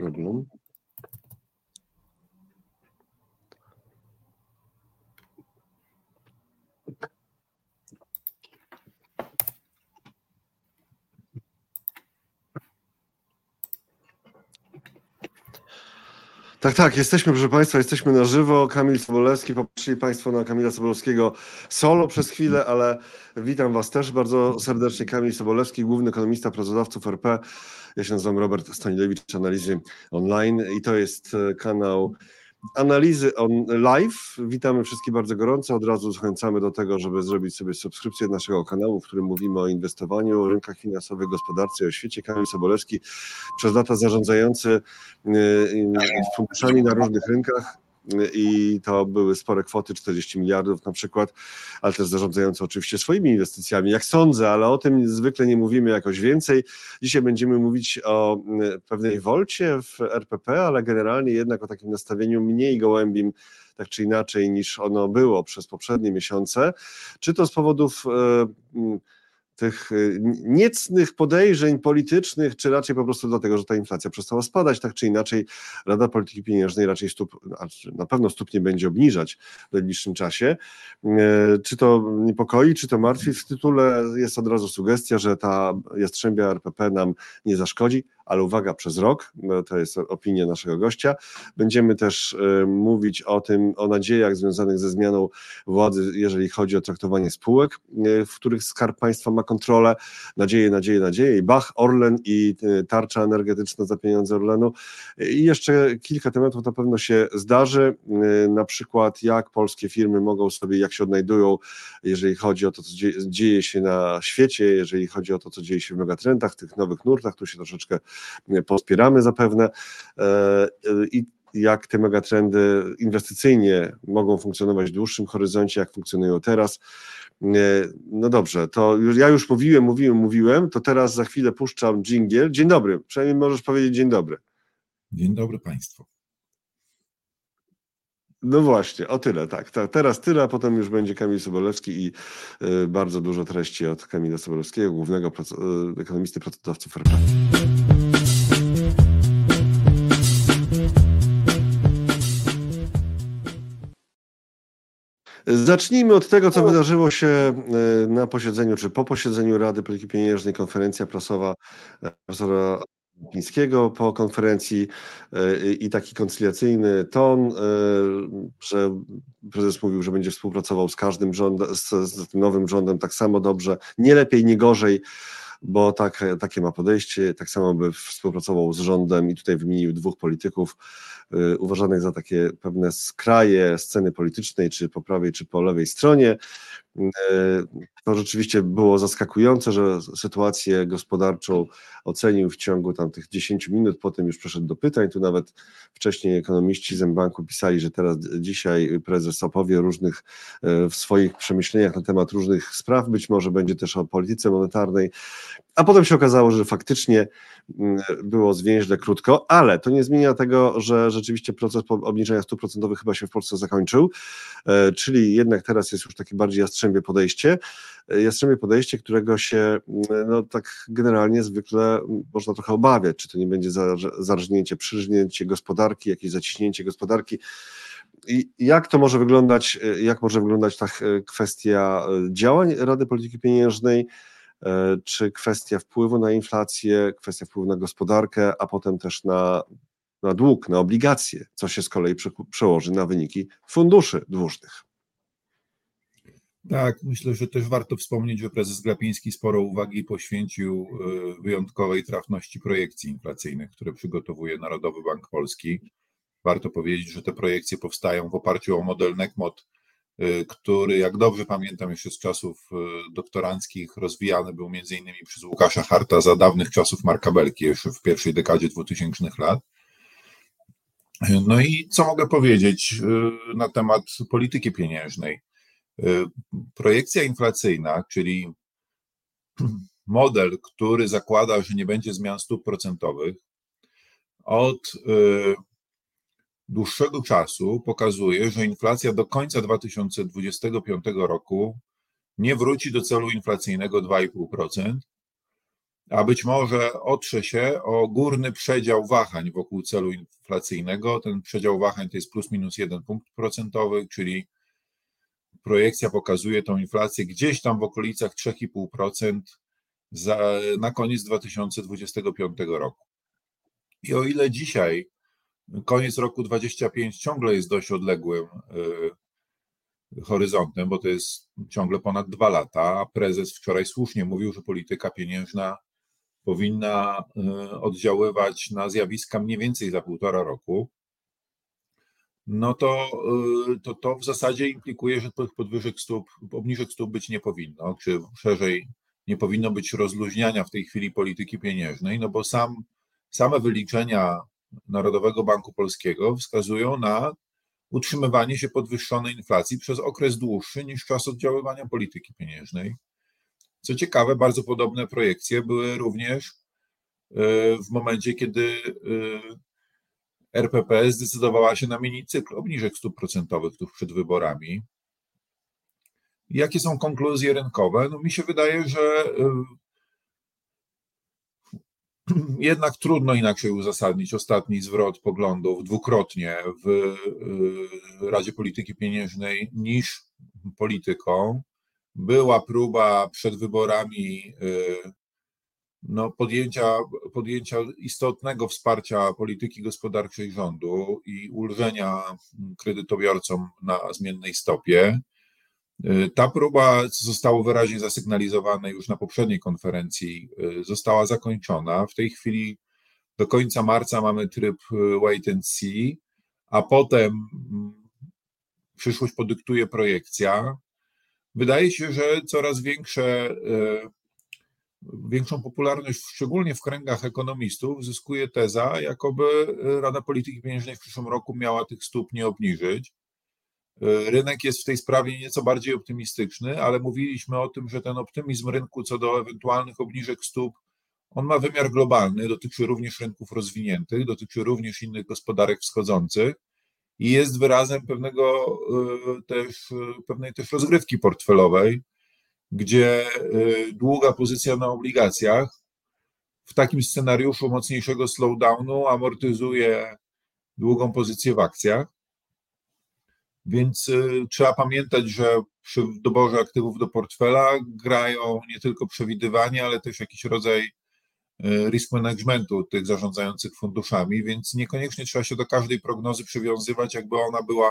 problem. Tak, tak, jesteśmy, proszę Państwa, jesteśmy na żywo. Kamil Sobolewski, popatrzyli Państwo na Kamila Sobolewskiego solo przez chwilę, ale witam Was też bardzo serdecznie. Kamil Sobolewski, główny ekonomista pracodawców RP. Ja się nazywam Robert Stanilewicz, Analizy Online i to jest e, kanał analizy on live. Witamy wszystkich bardzo gorąco. Od razu zachęcamy do tego, żeby zrobić sobie subskrypcję naszego kanału, w którym mówimy o inwestowaniu, rynkach finansowych, gospodarce o świecie. Kamil Sobolewski przez lata zarządzający y, y, funduszami na różnych rynkach i to były spore kwoty, 40 miliardów na przykład, ale też zarządzające oczywiście swoimi inwestycjami, jak sądzę, ale o tym zwykle nie mówimy jakoś więcej. Dzisiaj będziemy mówić o mm, pewnej wolcie w RPP, ale generalnie jednak o takim nastawieniu mniej gołębim tak czy inaczej niż ono było przez poprzednie miesiące, czy to z powodów e, tych y, niecnych podejrzeń politycznych, czy raczej po prostu dlatego, że ta inflacja przestała spadać, tak czy inaczej Rada Polityki Pieniężnej raczej stóp, na pewno stóp nie będzie obniżać w najbliższym czasie. E, czy to niepokoi, czy to martwi? W tytule jest od razu sugestia, że ta jastrzębia RPP nam nie zaszkodzi, ale uwaga, przez rok, to jest opinia naszego gościa. Będziemy też e, mówić o tym, o nadziejach związanych ze zmianą władzy, jeżeli chodzi o traktowanie spółek, e, w których Skarb Państwa ma kontrolę. Nadzieje, nadzieje, nadzieje. I Bach, Orlen i e, tarcza energetyczna za pieniądze Orlenu. I jeszcze kilka tematów na pewno się zdarzy, na przykład jak polskie firmy mogą sobie, jak się odnajdują, jeżeli chodzi o to, co dzieje się na świecie, jeżeli chodzi o to, co dzieje się w megatrendach, tych nowych nurtach, tu się troszeczkę pospieramy zapewne e, i jak te megatrendy inwestycyjnie mogą funkcjonować w dłuższym horyzoncie, jak funkcjonują teraz. E, no dobrze, to już, ja już mówiłem, mówiłem, mówiłem, to teraz za chwilę puszczam dżingiel. Dzień dobry, przynajmniej możesz powiedzieć dzień dobry. Dzień dobry Państwu. No właśnie, o tyle, tak. Teraz tyle, a potem już będzie Kamil Sobolewski i y, bardzo dużo treści od Kamila Sobolewskiego, głównego y, ekonomisty pracodawców RP. Zacznijmy od tego, co wydarzyło się e, na posiedzeniu, czy po posiedzeniu Rady Polityki Pieniężnej, konferencja prasowa e, profesora Pińskiego po konferencji e, i taki koncyliacyjny ton, że prezes mówił, że będzie współpracował z każdym rządem, z, z nowym rządem tak samo dobrze, nie lepiej, nie gorzej, bo tak, takie ma podejście, tak samo by współpracował z rządem i tutaj wymienił dwóch polityków, Y, uważanych za takie pewne skraje sceny politycznej, czy po prawej, czy po lewej stronie. Y, to rzeczywiście było zaskakujące, że sytuację gospodarczą ocenił w ciągu tam tych 10 minut, potem już przeszedł do pytań. Tu nawet wcześniej ekonomiści z banku pisali, że teraz dzisiaj prezes opowie różnych y, w swoich przemyśleniach na temat różnych spraw, być może będzie też o polityce monetarnej, a potem się okazało, że faktycznie było zwięźle krótko, ale to nie zmienia tego, że rzeczywiście proces obniżenia stóp procentowych chyba się w Polsce zakończył, e, czyli jednak teraz jest już takie bardziej jastrzębie podejście, e, jastrzębie podejście, którego się mm, no tak generalnie zwykle można trochę obawiać, czy to nie będzie zarżnięcie, przyrżnięcie gospodarki, jakieś zaciśnięcie gospodarki, i jak to może wyglądać, e, jak może wyglądać ta kwestia działań Rady Polityki Pieniężnej, czy kwestia wpływu na inflację, kwestia wpływu na gospodarkę, a potem też na na dług, na obligacje, co się z kolei przełoży na wyniki funduszy dłużnych. Tak, myślę, że też warto wspomnieć, że prezes Glapiński sporo uwagi poświęcił e, wyjątkowej trafności projekcji inflacyjnych, które przygotowuje Narodowy Bank Polski. Warto powiedzieć, że te projekcje powstają w oparciu o model NECMOD, e, który, jak dobrze pamiętam, jeszcze z czasów e, doktoranckich rozwijany był między innymi przez Łukasza Harta za dawnych czasów Marka Belki, jeszcze w pierwszej dekadzie 2000 lat. No i co mogę powiedzieć na temat polityki pieniężnej? Projekcja inflacyjna, czyli model, który zakłada, że nie będzie zmian stóp procentowych, od y, dłuższego czasu pokazuje, że inflacja do końca 2025 roku nie wróci do celu inflacyjnego 2,5%, a być może otrze się o górny przedział wahań wokół celu inflacyjnego. Ten przedział wahań to jest plus minus jeden punkt procentowy, czyli projekcja pokazuje tą inflację gdzieś tam w okolicach 3,5% za, na koniec 2025 roku. I o ile dzisiaj koniec roku 2025 ciągle jest dość odległym y, horyzontem, bo to jest ciągle ponad dwa lata, a prezes wczoraj słusznie mówił, że polityka pieniężna powinna y, oddziaływać na zjawiska mniej więcej za półtora roku, no to, y, to, to w zasadzie implikuje, że tych podwyżek stóp, obniżek stóp być nie powinno, czy szerzej nie powinno być rozluźniania w tej chwili polityki pieniężnej, no bo sam, same wyliczenia Narodowego Banku Polskiego wskazują na utrzymywanie się podwyższonej inflacji przez okres dłuższy niż czas oddziaływania polityki pieniężnej. Co ciekawe, bardzo podobne projekcje były również y, w momencie, kiedy y, RPP zdecydowała się na mini cykl obniżek stóp procentowych tuż przed wyborami. Jakie są konkluzje rynkowe? No mi się wydaje, że y, jednak trudno inaczej uzasadnić ostatni zwrot poglądów dwukrotnie w y, Radzie Polityki Pieniężnej niż polityką. Była próba przed wyborami y, no, podjęcia, podjęcia istotnego wsparcia polityki gospodarczej rządu i ulżenia kredytobiorcom na zmiennej stopie. Ta próba, co zostało wyraźnie zasygnalizowane już na poprzedniej konferencji, została zakończona. W tej chwili do końca marca mamy tryb wait and see, a potem przyszłość podyktuje projekcja. Wydaje się, że coraz większe większą popularność, szczególnie w kręgach ekonomistów, zyskuje teza, jakoby Rada Polityki Pieniężnej w przyszłym roku miała tych stóp nie obniżyć. Rynek jest w tej sprawie nieco bardziej optymistyczny, ale mówiliśmy o tym, że ten optymizm rynku co do ewentualnych obniżek stóp, on ma wymiar globalny, dotyczy również rynków rozwiniętych, dotyczy również innych gospodarek wschodzących i jest wyrazem pewnego e, też, pewnej też rozgrywki portfelowej, gdzie y, długa pozycja na obligacjach w takim scenariuszu mocniejszego slowdownu amortyzuje długą pozycję w akcjach. Więc y, trzeba pamiętać, że przy doborze aktywów do portfela grają nie tylko przewidywanie, ale też jakiś rodzaj y, risk managementu tych zarządzających funduszami, więc niekoniecznie trzeba się do każdej prognozy przywiązywać, jakby ona była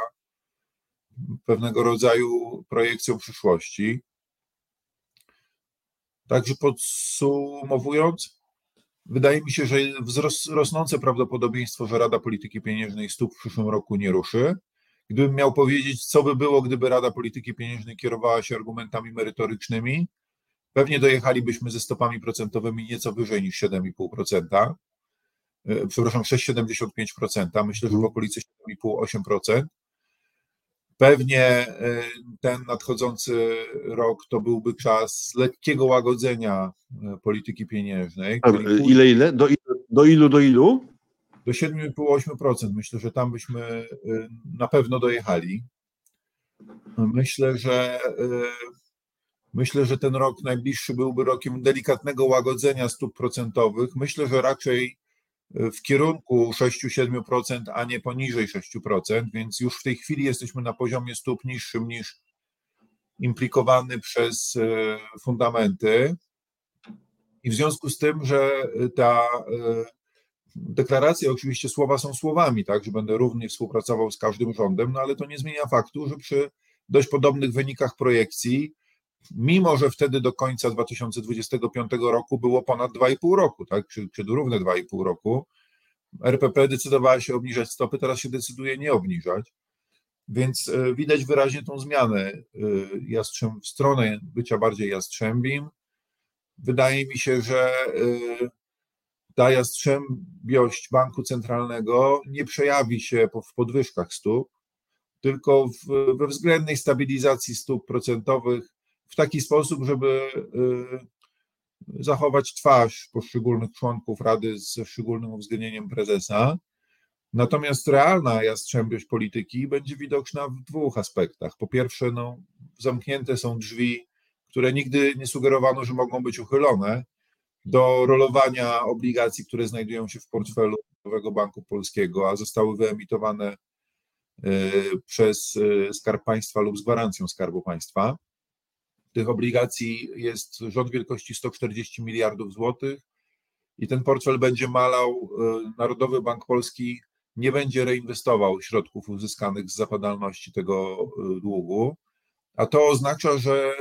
pewnego rodzaju projekcją przyszłości. Także podsumowując, wydaje mi się, że rosnące prawdopodobieństwo, że Rada Polityki Pieniężnej stóp w przyszłym roku nie ruszy. Gdybym miał powiedzieć, co by było, gdyby Rada Polityki Pieniężnej kierowała się argumentami merytorycznymi, pewnie dojechalibyśmy ze stopami procentowymi nieco wyżej niż 7,5%. E, przepraszam, 6,75%. Myślę, że w okolicy 7,5-8%. Pewnie e, ten nadchodzący rok to byłby czas lekkiego łagodzenia e, polityki pieniężnej. Ile, ile? Do, do ilu, do ilu? Do 7,5-8%. Myślę, że tam byśmy e, na pewno dojechali. Myślę, że myślę, że ten rok najbliższy byłby rokiem delikatnego łagodzenia stóp procentowych. Myślę, że raczej w kierunku 6-7%, a nie poniżej 6%, więc już w tej chwili jesteśmy na poziomie stóp niższym niż implikowany przez e, fundamenty. I w związku z tym, że ta e, deklaracja, oczywiście słowa są słowami, tak, że będę równie współpracował z każdym rządem, no ale to nie zmienia faktu, że przy dość podobnych wynikach projekcji mimo że wtedy do końca 2025 roku było ponad 2,5 roku, tak, czy, czy równe 2,5 roku, RPP decydowała się obniżać stopy, teraz się decyduje nie obniżać. Więc e, widać wyraźnie tą zmianę e, jastrzęb, w stronę bycia bardziej jastrzębim. Wydaje mi się, że e, ta jastrzębiość banku centralnego nie przejawi się w podwyżkach stóp, tylko we względnej stabilizacji stóp procentowych w taki sposób, żeby y, zachować twarz poszczególnych członków Rady ze szczególnym uwzględnieniem prezesa. Natomiast realna jastrzębiość polityki będzie widoczna w dwóch aspektach. Po pierwsze, no, zamknięte są drzwi, które nigdy nie sugerowano, że mogą być uchylone do rolowania obligacji, które znajdują się w portfelu Narodowego Banku Polskiego, a zostały wyemitowane przez Skarb Państwa lub z gwarancją Skarbu Państwa. Tych obligacji jest rząd wielkości 140 miliardów złotych i ten portfel będzie malał. Narodowy Bank Polski nie będzie reinwestował środków uzyskanych z zapadalności tego długu, a to oznacza, że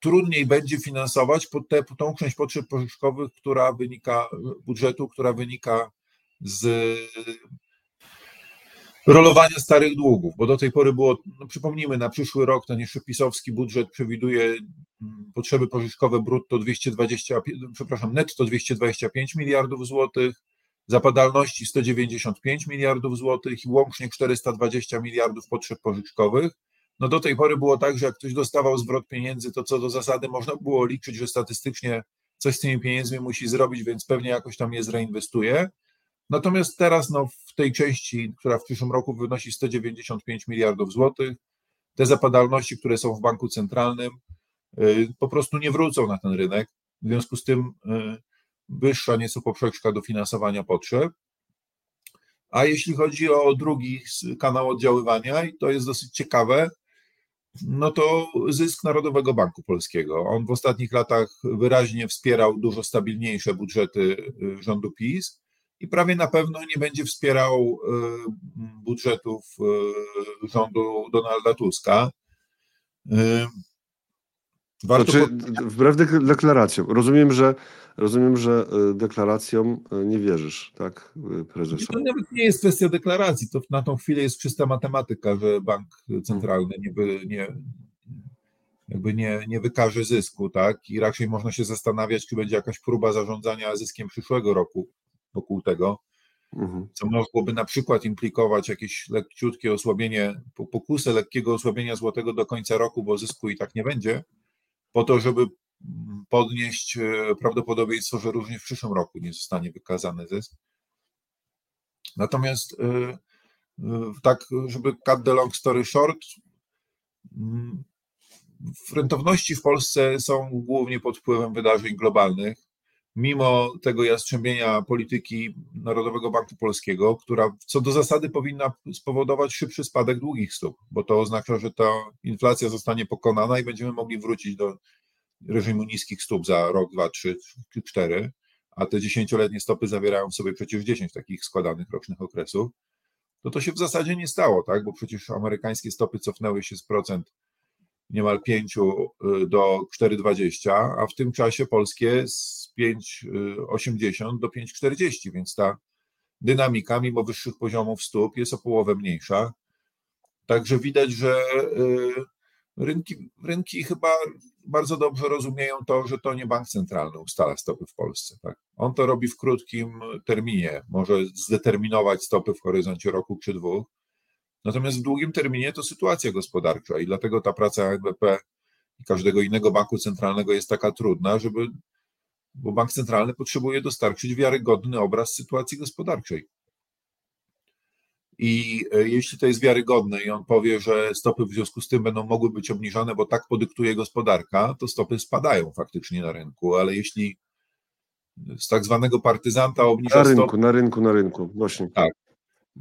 trudniej będzie finansować pod tę, tą część potrzeb pożyczkowych, która wynika budżetu, która wynika z rolowania starych długów, bo do tej pory było, no przypomnijmy, na przyszły rok ten jeszcze pisowski budżet przewiduje potrzeby pożyczkowe brutto 220, przepraszam, netto 225 miliardów złotych, zapadalności 195 miliardów złotych i łącznie 420 miliardów potrzeb pożyczkowych. No do tej pory było tak, że jak ktoś dostawał zwrot pieniędzy, to co do zasady można było liczyć, że statystycznie coś z tymi pieniędzmi musi zrobić, więc pewnie jakoś tam je zreinwestuje. Natomiast teraz no, w tej części, która w przyszłym roku wynosi 195 miliardów złotych, te zapadalności, które są w banku centralnym, po prostu nie wrócą na ten rynek. W związku z tym wyższa nieco poprzeczka dofinansowania potrzeb. A jeśli chodzi o drugi kanał oddziaływania, i to jest dosyć ciekawe, no to zysk Narodowego Banku Polskiego. On w ostatnich latach wyraźnie wspierał dużo stabilniejsze budżety rządu PiS i prawie na pewno nie będzie wspierał budżetów rządu Donalda Tuska. Warto znaczy, wbrew deklaracjom. Rozumiem, że rozumiem, że deklaracjom nie wierzysz, tak, prezesie? To nawet nie jest kwestia deklaracji. To na tą chwilę jest czysta matematyka, że bank centralny nie, by, nie, jakby nie, nie wykaże zysku, tak? I raczej można się zastanawiać, czy będzie jakaś próba zarządzania zyskiem przyszłego roku wokół tego, mhm. co mogłoby na przykład implikować jakieś lekciutkie osłabienie, pokusę lekkiego osłabienia złotego do końca roku, bo zysku i tak nie będzie po to, żeby podnieść e, prawdopodobieństwo, że również w przyszłym roku nie zostanie wykazany zysk. Natomiast e, e, tak, żeby cut the long story short, mm, rentowności w Polsce są głównie pod wpływem wydarzeń globalnych. Mimo tego jastrzębienia polityki Narodowego Banku Polskiego, która co do zasady powinna spowodować szybszy spadek długich stóp, bo to oznacza, że ta inflacja zostanie pokonana i będziemy mogli wrócić do reżimu niskich stóp za rok, dwa, trzy, cztery, a te dziesięcioletnie stopy zawierają w sobie przecież 10 takich składanych rocznych okresów, to to się w zasadzie nie stało, tak? Bo przecież amerykańskie stopy cofnęły się z procent niemal 5 y, do 4,20, a w tym czasie polskie z 5,80 do 5,40, więc ta dynamika, mimo wyższych poziomów stóp, jest o połowę mniejsza. Także widać, że y, rynki, rynki chyba bardzo dobrze rozumieją to, że to nie bank centralny ustala stopy w Polsce. Tak? On to robi w krótkim terminie, może zdeterminować stopy w horyzoncie roku czy dwóch. Natomiast w długim terminie to sytuacja gospodarcza i dlatego ta praca NBP i każdego innego banku centralnego jest taka trudna, żeby, bo bank centralny potrzebuje dostarczyć wiarygodny obraz sytuacji gospodarczej. I e, jeśli to jest wiarygodne i on powie, że stopy w związku z tym będą mogły być obniżone, bo tak podyktuje gospodarka, to stopy spadają faktycznie na rynku, ale jeśli z tak zwanego partyzanta obniża Na rynku, stopy, na rynku, na rynku, właśnie. Tak.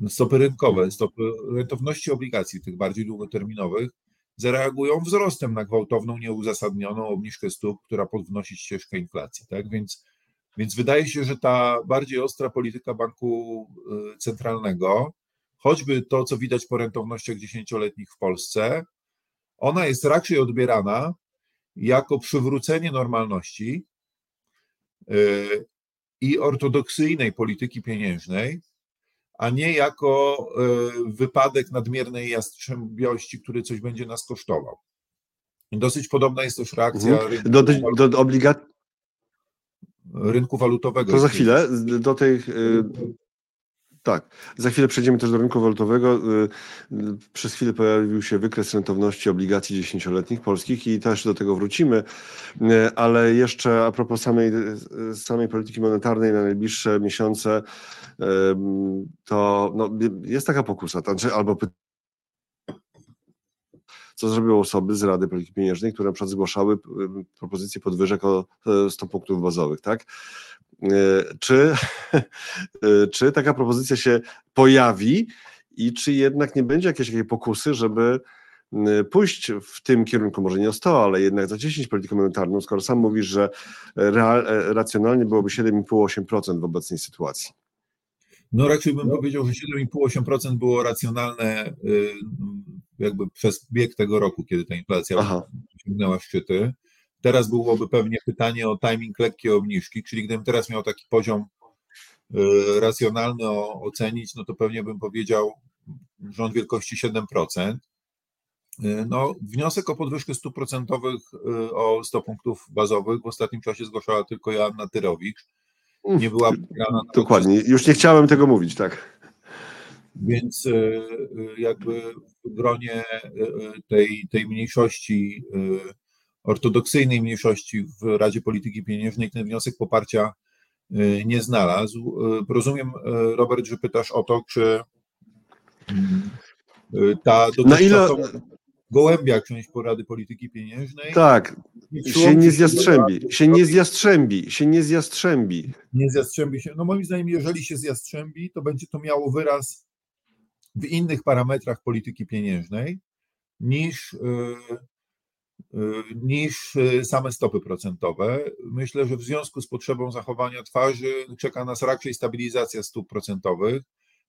Stopy rynkowe, stopy rentowności obligacji tych bardziej długoterminowych zareagują wzrostem na gwałtowną, nieuzasadnioną obniżkę stóp, która podnosi ścieżkę inflacji. Tak? Więc, więc wydaje się, że ta bardziej ostra polityka banku e, centralnego choćby to, co widać po rentownościach dziesięcioletnich w Polsce, ona jest raczej odbierana jako przywrócenie normalności y, i ortodoksyjnej polityki pieniężnej, a nie jako y, wypadek nadmiernej jastrzębiości, który coś będzie nas kosztował. Dosyć podobna jest też reakcja mhm. do, do, do obligat... rynku walutowego. To za chwilę, do tych tak. Za chwilę przejdziemy też do rynku walutowego. Y, y, przez chwilę pojawił się wykres rentowności obligacji dziesięcioletnich polskich i też do tego wrócimy. Y, ale jeszcze a propos samej, samej polityki monetarnej na najbliższe miesiące, to no, jest taka pokusa, znaczy, albo co zrobiły osoby z Rady Polityki Pieniężnej, które na przykład zgłaszały propozycje podwyżek o e, 100 punktów bazowych, tak? E, Czy, e, czy taka propozycja się pojawi i czy jednak nie będzie jakiejś takiej pokusy, żeby y, pójść w tym kierunku, może nie o 100, ale jednak zacieśnić politykę monetarną, skoro sam mówisz, że real, e, racjonalnie byłoby 7,5-8% w obecnej sytuacji. No raczej bym powiedział, że 7,5-8% było racjonalne jakby przez bieg tego roku, kiedy ta inflacja Aha. osiągnęła szczyty. Teraz byłoby pewnie pytanie o timing lekkiej obniżki, czyli gdybym teraz miał taki poziom y, racjonalny ocenić, no to pewnie bym powiedział rząd wielkości 7%. Y, No, wniosek o podwyżkę stóp procentowych y, o 100 punktów bazowych w ostatnim czasie zgłaszała tylko Joanna Tyrowicz. Nie była Dokładnie. Już nie chciałem tego mówić, tak. Więc e, e, jakby w gronie e, tej, tej mniejszości, e, ortodoksyjnej mniejszości w Radzie Polityki Pieniężnej ten wniosek poparcia e, nie znalazł. E, Rozumiem, e, Robert, że pytasz o to, czy ta Na ile. gołębia część porady polityki pieniężnej Tak, się nie zjastrzębi, się nie zjastrzębi, się nie zjastrzębi. nie zjastrzębi się. No moim zdaniem, jeżeli się zjastrzębi, to będzie to miało wyraz w innych parametrach polityki pieniężnej niż, niż yy, same stopy procentowe. Myślę, że w związku z potrzebą zachowania twarzy czeka nas raczej stabilizacja stóp procentowych.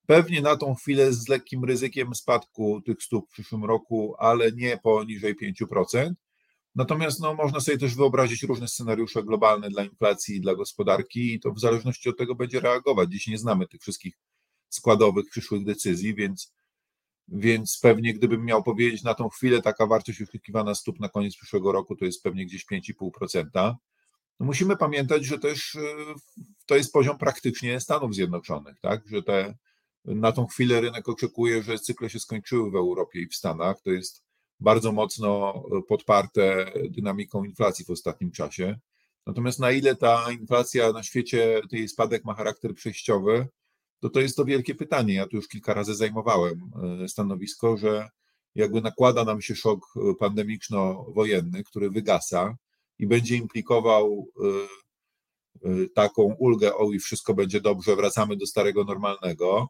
Pewnie na tą chwilę z lekkim ryzykiem spadku tych stóp w przyszłym roku, ale nie poniżej 5%. Natomiast no, można sobie też wyobrazić różne scenariusze globalne dla inflacji i dla gospodarki, i to w zależności od tego będzie reagować. Dziś nie znamy tych wszystkich składowych przyszłych decyzji, więc, więc pewnie gdybym miał powiedzieć na tą chwilę, taka wartość oczekiwana stóp na koniec przyszłego roku to jest pewnie gdzieś 5,5%. No musimy pamiętać, że też y, to jest poziom praktycznie Stanów Zjednoczonych, tak? Że te, na tą chwilę rynek oczekuje, że cykle się skończyły w Europie i w Stanach. To jest bardzo mocno podparte dynamiką inflacji w ostatnim czasie. Natomiast na ile ta inflacja na świecie, tej spadek ma charakter przejściowy, to to jest to wielkie pytanie. Ja tu już kilka razy zajmowałem e, stanowisko, że jakby nakłada nam się szok e, pandemiczno-wojenny, który wygasa i będzie implikował e, taką ulgę, o i wszystko będzie dobrze, wracamy do starego normalnego,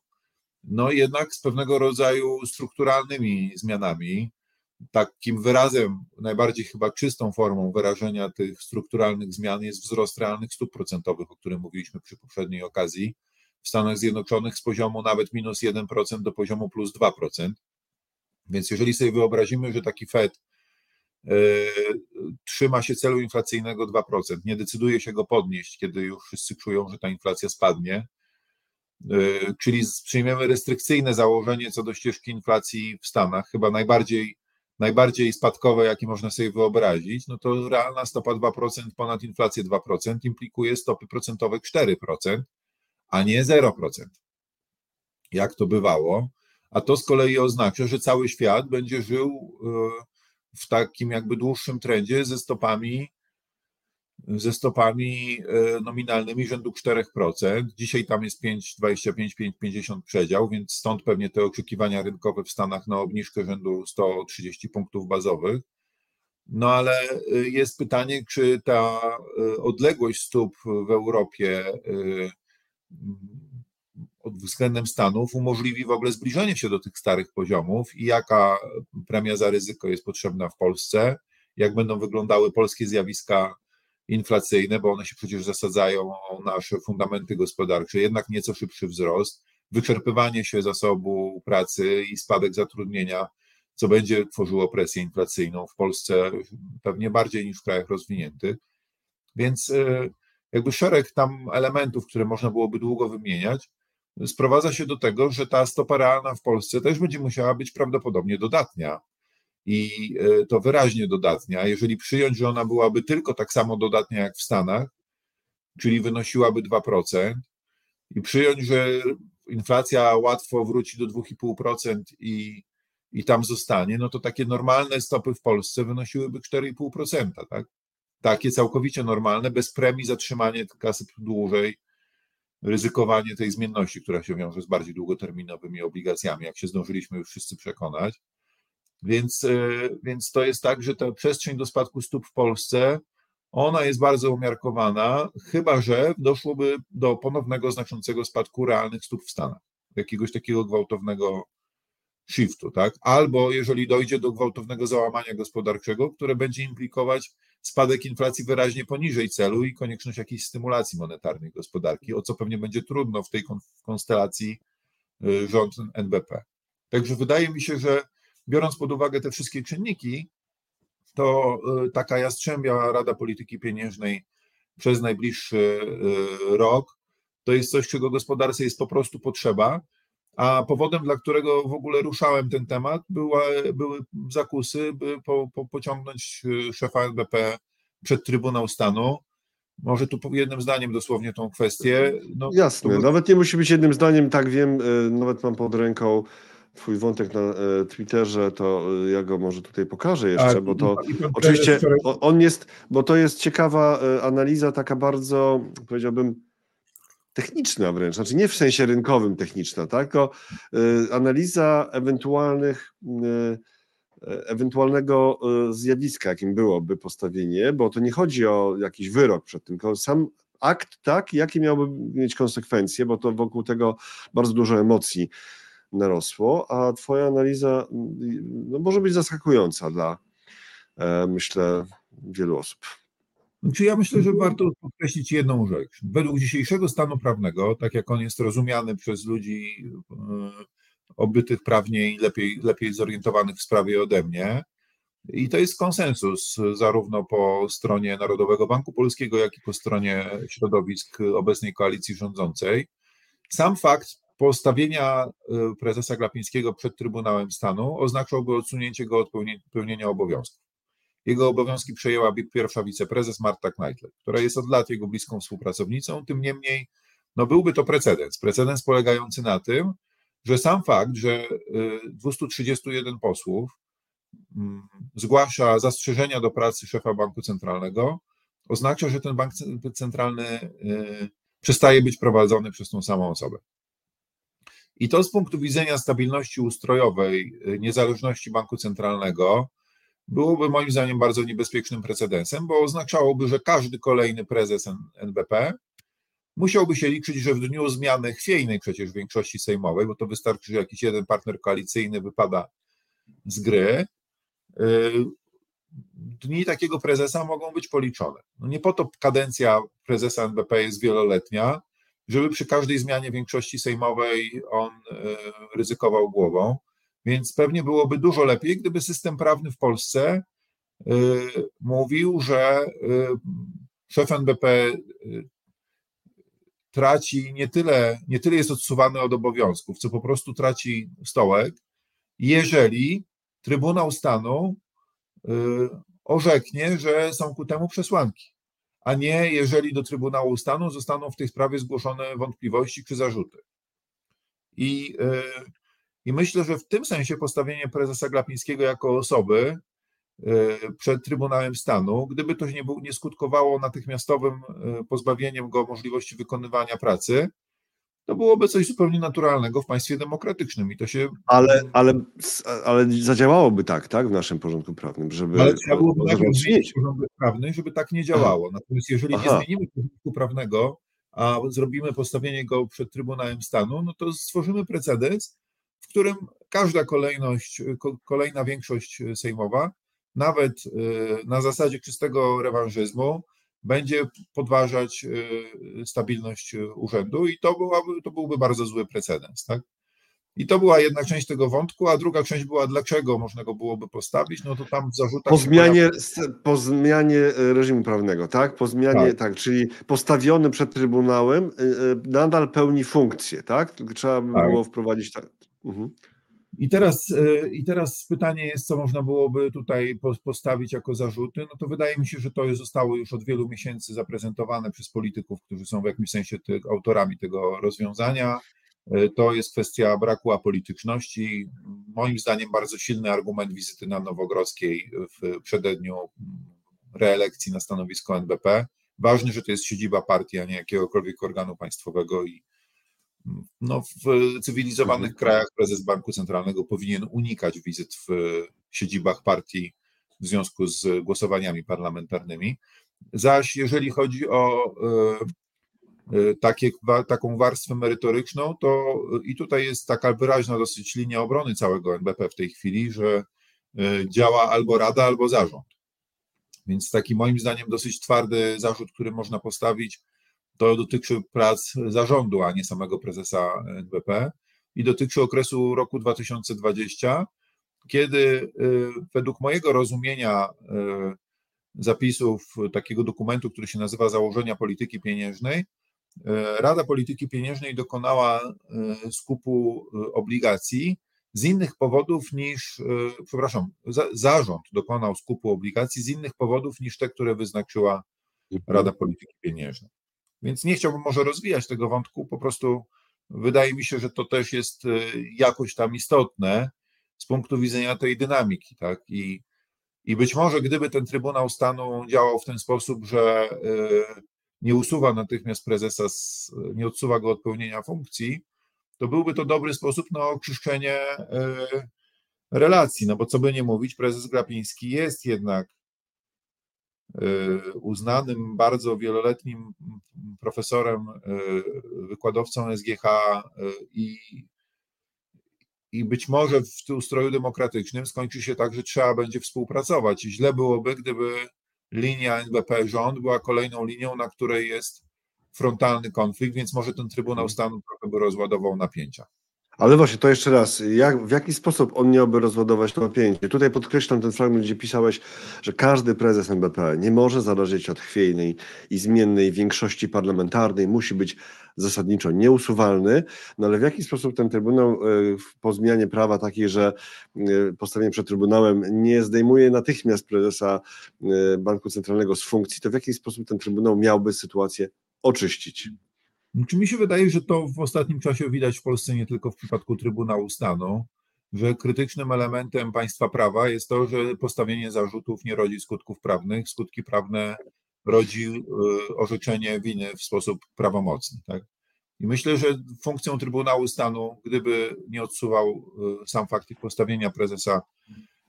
no jednak z pewnego rodzaju strukturalnymi zmianami, takim wyrazem, najbardziej chyba czystą formą wyrażenia tych strukturalnych zmian jest wzrost realnych stóp procentowych, o którym mówiliśmy przy poprzedniej okazji, w Stanach Zjednoczonych z poziomu nawet minus 1% do poziomu plus 2%. Więc jeżeli sobie wyobrazimy, że taki Fed yy, trzyma się celu inflacyjnego 2%, nie decyduje się go podnieść, kiedy już wszyscy czują, że ta inflacja spadnie, yy, czyli przyjmiemy restrykcyjne założenie co do ścieżki inflacji w Stanach, chyba najbardziej najbardziej spadkowe, jakie można sobie wyobrazić, no to realna stopa 2% ponad inflację 2% implikuje stopy procentowe 4%, a nie 0%. Jak to bywało. A to z kolei oznacza, że cały świat będzie żył w takim jakby dłuższym trendzie ze stopami ze stopami nominalnymi rzędu 4%. Dzisiaj tam jest 5,25, 5,50 przedział, więc stąd pewnie te oczekiwania rynkowe w Stanach na obniżkę rzędu 130 punktów bazowych. No ale jest pytanie, czy ta odległość stóp w Europie względem Stanów umożliwi w ogóle zbliżenie się do tych starych poziomów i jaka premia za ryzyko jest potrzebna w Polsce, jak będą wyglądały polskie zjawiska inflacyjne, bo one się przecież zasadzają o nasze fundamenty gospodarcze, jednak nieco szybszy wzrost, wyczerpywanie się zasobu pracy i spadek zatrudnienia, co będzie tworzyło presję inflacyjną w Polsce pewnie bardziej niż w krajach rozwiniętych. Więc jakby szereg tam elementów, które można byłoby długo wymieniać, sprowadza się do tego, że ta stopa realna w Polsce też będzie musiała być prawdopodobnie dodatnia i to wyraźnie dodatnia. Jeżeli przyjąć, że ona byłaby tylko tak samo dodatnia jak w Stanach, czyli wynosiłaby 2%, i przyjąć, że inflacja łatwo wróci do 2,5% i, i tam zostanie, no to takie normalne stopy w Polsce wynosiłyby 4,5%, tak? Takie całkowicie normalne, bez premii zatrzymanie kasy dłużej, ryzykowanie tej zmienności, która się wiąże z bardziej długoterminowymi obligacjami, jak się zdążyliśmy już wszyscy przekonać. Więc, więc to jest tak, że ta przestrzeń do spadku stóp w Polsce, ona jest bardzo umiarkowana, chyba że doszłoby do ponownego znaczącego spadku realnych stóp w Stanach, jakiegoś takiego gwałtownego shiftu, tak? Albo jeżeli dojdzie do gwałtownego załamania gospodarczego, które będzie implikować spadek inflacji wyraźnie poniżej celu i konieczność jakiejś stymulacji monetarnej gospodarki, o co pewnie będzie trudno w tej konstelacji y, rząd NBP. Także wydaje mi się, że biorąc pod uwagę te wszystkie czynniki, to y, taka jastrzębia Rada Polityki Pieniężnej przez najbliższy y, rok to jest coś, czego gospodarce jest po prostu potrzeba. A powodem, dla którego w ogóle ruszałem ten temat, była, były zakusy, by po, po, pociągnąć y, szefa NBP przed Trybunał Stanu. Może tu jednym zdaniem dosłownie tą kwestię. No, Jasne, to... nawet nie musi być jednym zdaniem, tak wiem, nawet mam pod ręką twój wątek na e, Twitterze, to ja go może tutaj pokażę jeszcze, tak, bo to oczywiście on jest, bo to jest ciekawa analiza, taka bardzo, powiedziałbym, techniczna wręcz, znaczy nie w sensie rynkowym techniczna, tak, tylko analiza ewentualnych ewentualnego zjawiska, jakim byłoby postawienie, bo to nie chodzi o jakiś wyrok przed tym, tylko sam akt, tak, jakie miałby mieć konsekwencje, bo to wokół tego bardzo dużo emocji narosło, a Twoja analiza no, może być zaskakująca dla, e, myślę, wielu osób. Czy ja myślę, że warto podkreślić jedną rzecz. Według dzisiejszego stanu prawnego, tak jak on jest rozumiany przez ludzi e, obytych prawnie i lepiej, lepiej zorientowanych w sprawie ode mnie, i to jest konsensus zarówno po stronie Narodowego Banku Polskiego, jak i po stronie środowisk obecnej koalicji rządzącej. Sam fakt postawienia y, prezesa Glapińskiego przed Trybunałem Stanu oznaczałby odsunięcie go od pełnienia obowiązków. Jego obowiązki przejęłaby pierwsza wiceprezes Marta Kneitle, która jest od lat jego bliską współpracownicą. Tym niemniej no byłby to precedens. Precedens polegający na tym, że sam fakt, że 231 y, posłów mm, zgłasza zastrzeżenia do pracy szefa banku centralnego, oznacza, że ten bank centralny y, przestaje być prowadzony przez tą samą osobę. I to z punktu widzenia stabilności ustrojowej, y, niezależności banku centralnego byłoby moim zdaniem bardzo niebezpiecznym precedensem, bo oznaczałoby, że każdy kolejny prezes NBP musiałby się liczyć, że w dniu zmiany chwiejnej przecież większości sejmowej, bo to wystarczy, że jakiś jeden partner koalicyjny wypada z gry, y, dni takiego prezesa mogą być policzone. No nie po to kadencja prezesa NBP jest wieloletnia, żeby przy każdej zmianie większości sejmowej on e, ryzykował głową. Więc pewnie byłoby dużo lepiej, gdyby system prawny w Polsce e, mówił, że e, szef NBP traci nie tyle, nie tyle jest odsuwany od obowiązków, co po prostu traci stołek, jeżeli Trybunał Stanu orzeknie, że są ku temu przesłanki a nie jeżeli do Trybunału Stanu zostaną w tej sprawie zgłoszone wątpliwości czy zarzuty. I, i myślę, że w tym sensie postawienie prezesa Glapińskiego jako osoby e, przed Trybunałem Stanu, gdyby to nie, nie skutkowało natychmiastowym e, pozbawieniem go możliwości wykonywania pracy, to byłoby coś zupełnie naturalnego w państwie demokratycznym i to się... Ale, ale, ale zadziałałoby tak, tak, w naszym porządku prawnym, żeby... Ale trzeba byłoby najpierw zmienić porządek prawny, żeby tak nie działało. Natomiast jeżeli Aha. nie zmienimy porządku prawnego, a zrobimy postawienie go przed Trybunałem Stanu, no to stworzymy precedens, w którym każda kolejność, kolejna większość sejmowa, nawet y, na zasadzie czystego rewanżyzmu, będzie podważać y, stabilność urzędu i to, byłaby, to byłby bardzo zły precedens. Tak? I to była jedna część tego wątku, a druga część była, dlaczego można go byłoby postawić, no to tam w zarzutach... Po zmianie, po zmianie reżimu prawnego, tak? Po zmianie, tak. tak, czyli postawiony przed Trybunałem nadal pełni funkcję, tak? Trzeba by tak. było wprowadzić... Tak. Mhm. I teraz, e, I teraz pytanie jest, co można byłoby tutaj postawić jako zarzuty. No to wydaje mi się, że to zostało już od wielu miesięcy zaprezentowane przez polityków, którzy są w jakimś sensie ty, autorami tego rozwiązania. E, to jest kwestia braku apolityczności. Moim zdaniem bardzo silny argument wizyty na Nowogrodzkiej w przededniu reelekcji na stanowisko NBP. Ważne, że to jest siedziba partii, a nie jakiegokolwiek organu państwowego i no, w cywilizowanych mhm. krajach prezes banku centralnego powinien unikać wizyt w siedzibach partii w związku z głosowaniami parlamentarnymi. Zaś jeżeli chodzi o takie, taką warstwę merytoryczną, to i tutaj jest taka wyraźna dosyć linia obrony całego NBP w tej chwili, że działa albo rada, albo zarząd. Więc taki moim zdaniem dosyć twardy zarzut, który można postawić, to dotyczy prac zarządu, a nie samego prezesa NBP i dotyczy okresu roku 2020, kiedy y, według mojego rozumienia y, zapisów takiego dokumentu, który się nazywa Założenia Polityki Pieniężnej, y, Rada Polityki Pieniężnej dokonała skupu obligacji z innych powodów niż, przepraszam, zarząd dokonał skupu obligacji z innych powodów niż te, które wyznaczyła mhm. Rada Polityki Pieniężnej. Więc nie chciałbym może rozwijać tego wątku, po prostu wydaje mi się, że to też jest e, jakoś tam istotne z punktu widzenia tej dynamiki, tak? I, i być może gdyby ten Trybunał Stanu działał w ten sposób, że e, nie usuwa natychmiast prezesa, nie odsuwa go od pełnienia funkcji, to byłby to dobry sposób na oczyszczenie e, relacji, no bo co by nie mówić, prezes Glapiński jest jednak uznanym bardzo wieloletnim profesorem, wykładowcą SGH i, i być może w ustroju demokratycznym skończy się tak, że trzeba będzie współpracować. I źle byłoby, gdyby linia NBP rząd była kolejną linią, na której jest frontalny konflikt, więc może ten Trybunał Stanu trochę by rozładował napięcia. Ale właśnie, to jeszcze raz, jak, w jaki sposób on miałby rozładować to napięcie? Tutaj podkreślam ten fragment, gdzie pisałeś, że każdy prezes NBP nie może zależeć od chwiejnej i zmiennej większości parlamentarnej, musi być zasadniczo nieusuwalny, no ale w jaki sposób ten Trybunał e, po zmianie prawa takiej, że e, postawienie przed Trybunałem nie zdejmuje natychmiast prezesa e, Banku Centralnego z funkcji, to w jaki sposób ten Trybunał miałby sytuację oczyścić? Czy mi się wydaje, że to w ostatnim czasie widać w Polsce nie tylko w przypadku Trybunału Stanu, że krytycznym elementem państwa prawa jest to, że postawienie zarzutów nie rodzi skutków prawnych, skutki prawne rodzi y, orzeczenie winy w sposób prawomocny. Tak? I myślę, że funkcją Trybunału Stanu, gdyby nie odsuwał y, sam fakt postawienia prezesa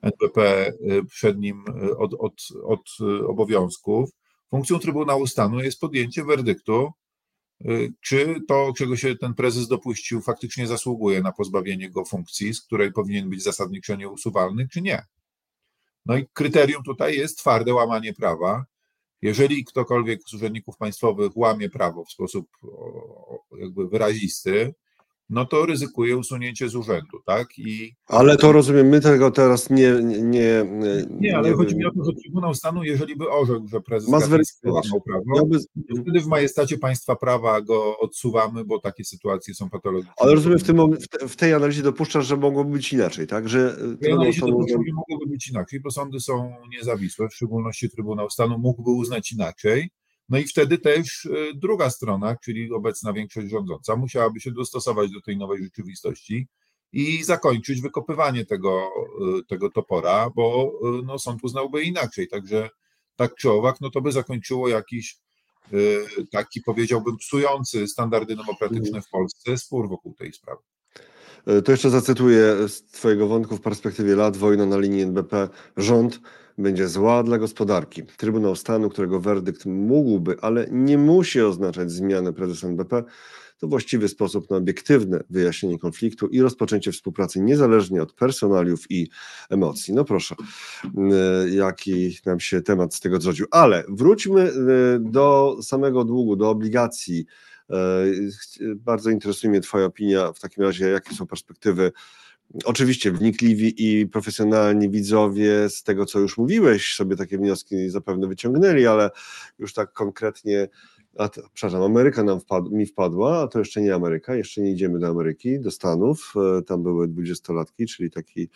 NBP y, przed nim od, od, od obowiązków, funkcją Trybunału Stanu jest podjęcie werdyktu czy to, czego się ten prezes dopuścił, faktycznie zasługuje na pozbawienie go funkcji, z której powinien być zasadniczo nieusuwalny, czy nie. No i kryterium tutaj jest twarde łamanie prawa. Jeżeli ktokolwiek z urzędników państwowych łamie prawo w sposób jakby wyrazisty, no to ryzykuje usunięcie z urzędu, tak? I... Ale to rozumiem, my tego teraz nie... Nie, nie, nie ale nie chodzi mi o to, że Trybunał Stanu, jeżeli by orzekł, że prezes ma prawo, Miałby... wtedy w majestacie państwa prawa go odsuwamy, bo takie sytuacje są patologiczne. Ale rozumiem, w, tym, w tej analizie dopuszczasz, że mogłoby być inaczej, tak? Że w tej analizie dopuszczam, że mogłoby być inaczej, bo sądy są niezawisłe, w szczególności Trybunał Stanu mógłby uznać inaczej, no i wtedy też e, druga strona, czyli obecna większość rządząca, musiałaby się dostosować do tej nowej rzeczywistości i zakończyć wykopywanie tego, e, tego topora, bo e, no, sąd uznałby inaczej. Także tak czy owak, no to by zakończyło jakiś taki, powiedziałbym, psujący standardy demokratyczne w Polsce spór wokół tej sprawy. To jeszcze zacytuję z Twojego wątku w perspektywie lat wojna na linii NBP. Rząd będzie zła dla gospodarki. Trybunał Stanu, którego werdykt mógłby, ale nie musi oznaczać zmiany prezesa NBP, to właściwy sposób na obiektywne wyjaśnienie konfliktu i rozpoczęcie współpracy niezależnie od personaliów i emocji. No proszę, y, jaki nam się temat z tego zrodził. Ale wróćmy y, do samego długu, do obligacji. Y, bardzo interesuje mnie Twoja opinia w takim razie, jakie są perspektywy Oczywiście wnikliwi i profesjonalni widzowie z tego, co już mówiłeś, sobie takie wnioski zapewne wyciągnęli, ale już tak konkretnie, a to, przepraszam, Ameryka nam wpad, mi wpadła, a to jeszcze nie Ameryka, jeszcze nie idziemy do Ameryki, do Stanów, e, tam były dwudziestolatki, czyli taki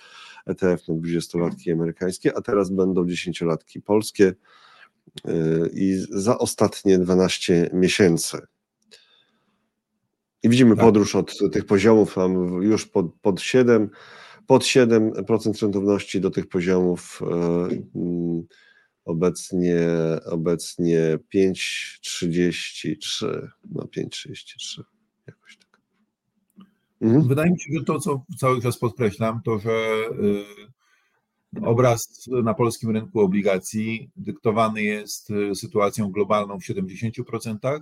ETF na dwudziestolatki amerykańskie, a teraz będą dziesięciolatki polskie e, i za ostatnie 12 miesięcy i widzimy tak. podróż od tych poziomów tam już pod, pod 7, pod 7% rentowności do tych poziomów e, mm, obecnie, obecnie 5,33, no 5,33 jakoś tak. Mhm. Wydaje mi się, że to, co cały czas podkreślam, to, że y, Obraz na polskim rynku obligacji dyktowany jest sytuacją globalną w 70%,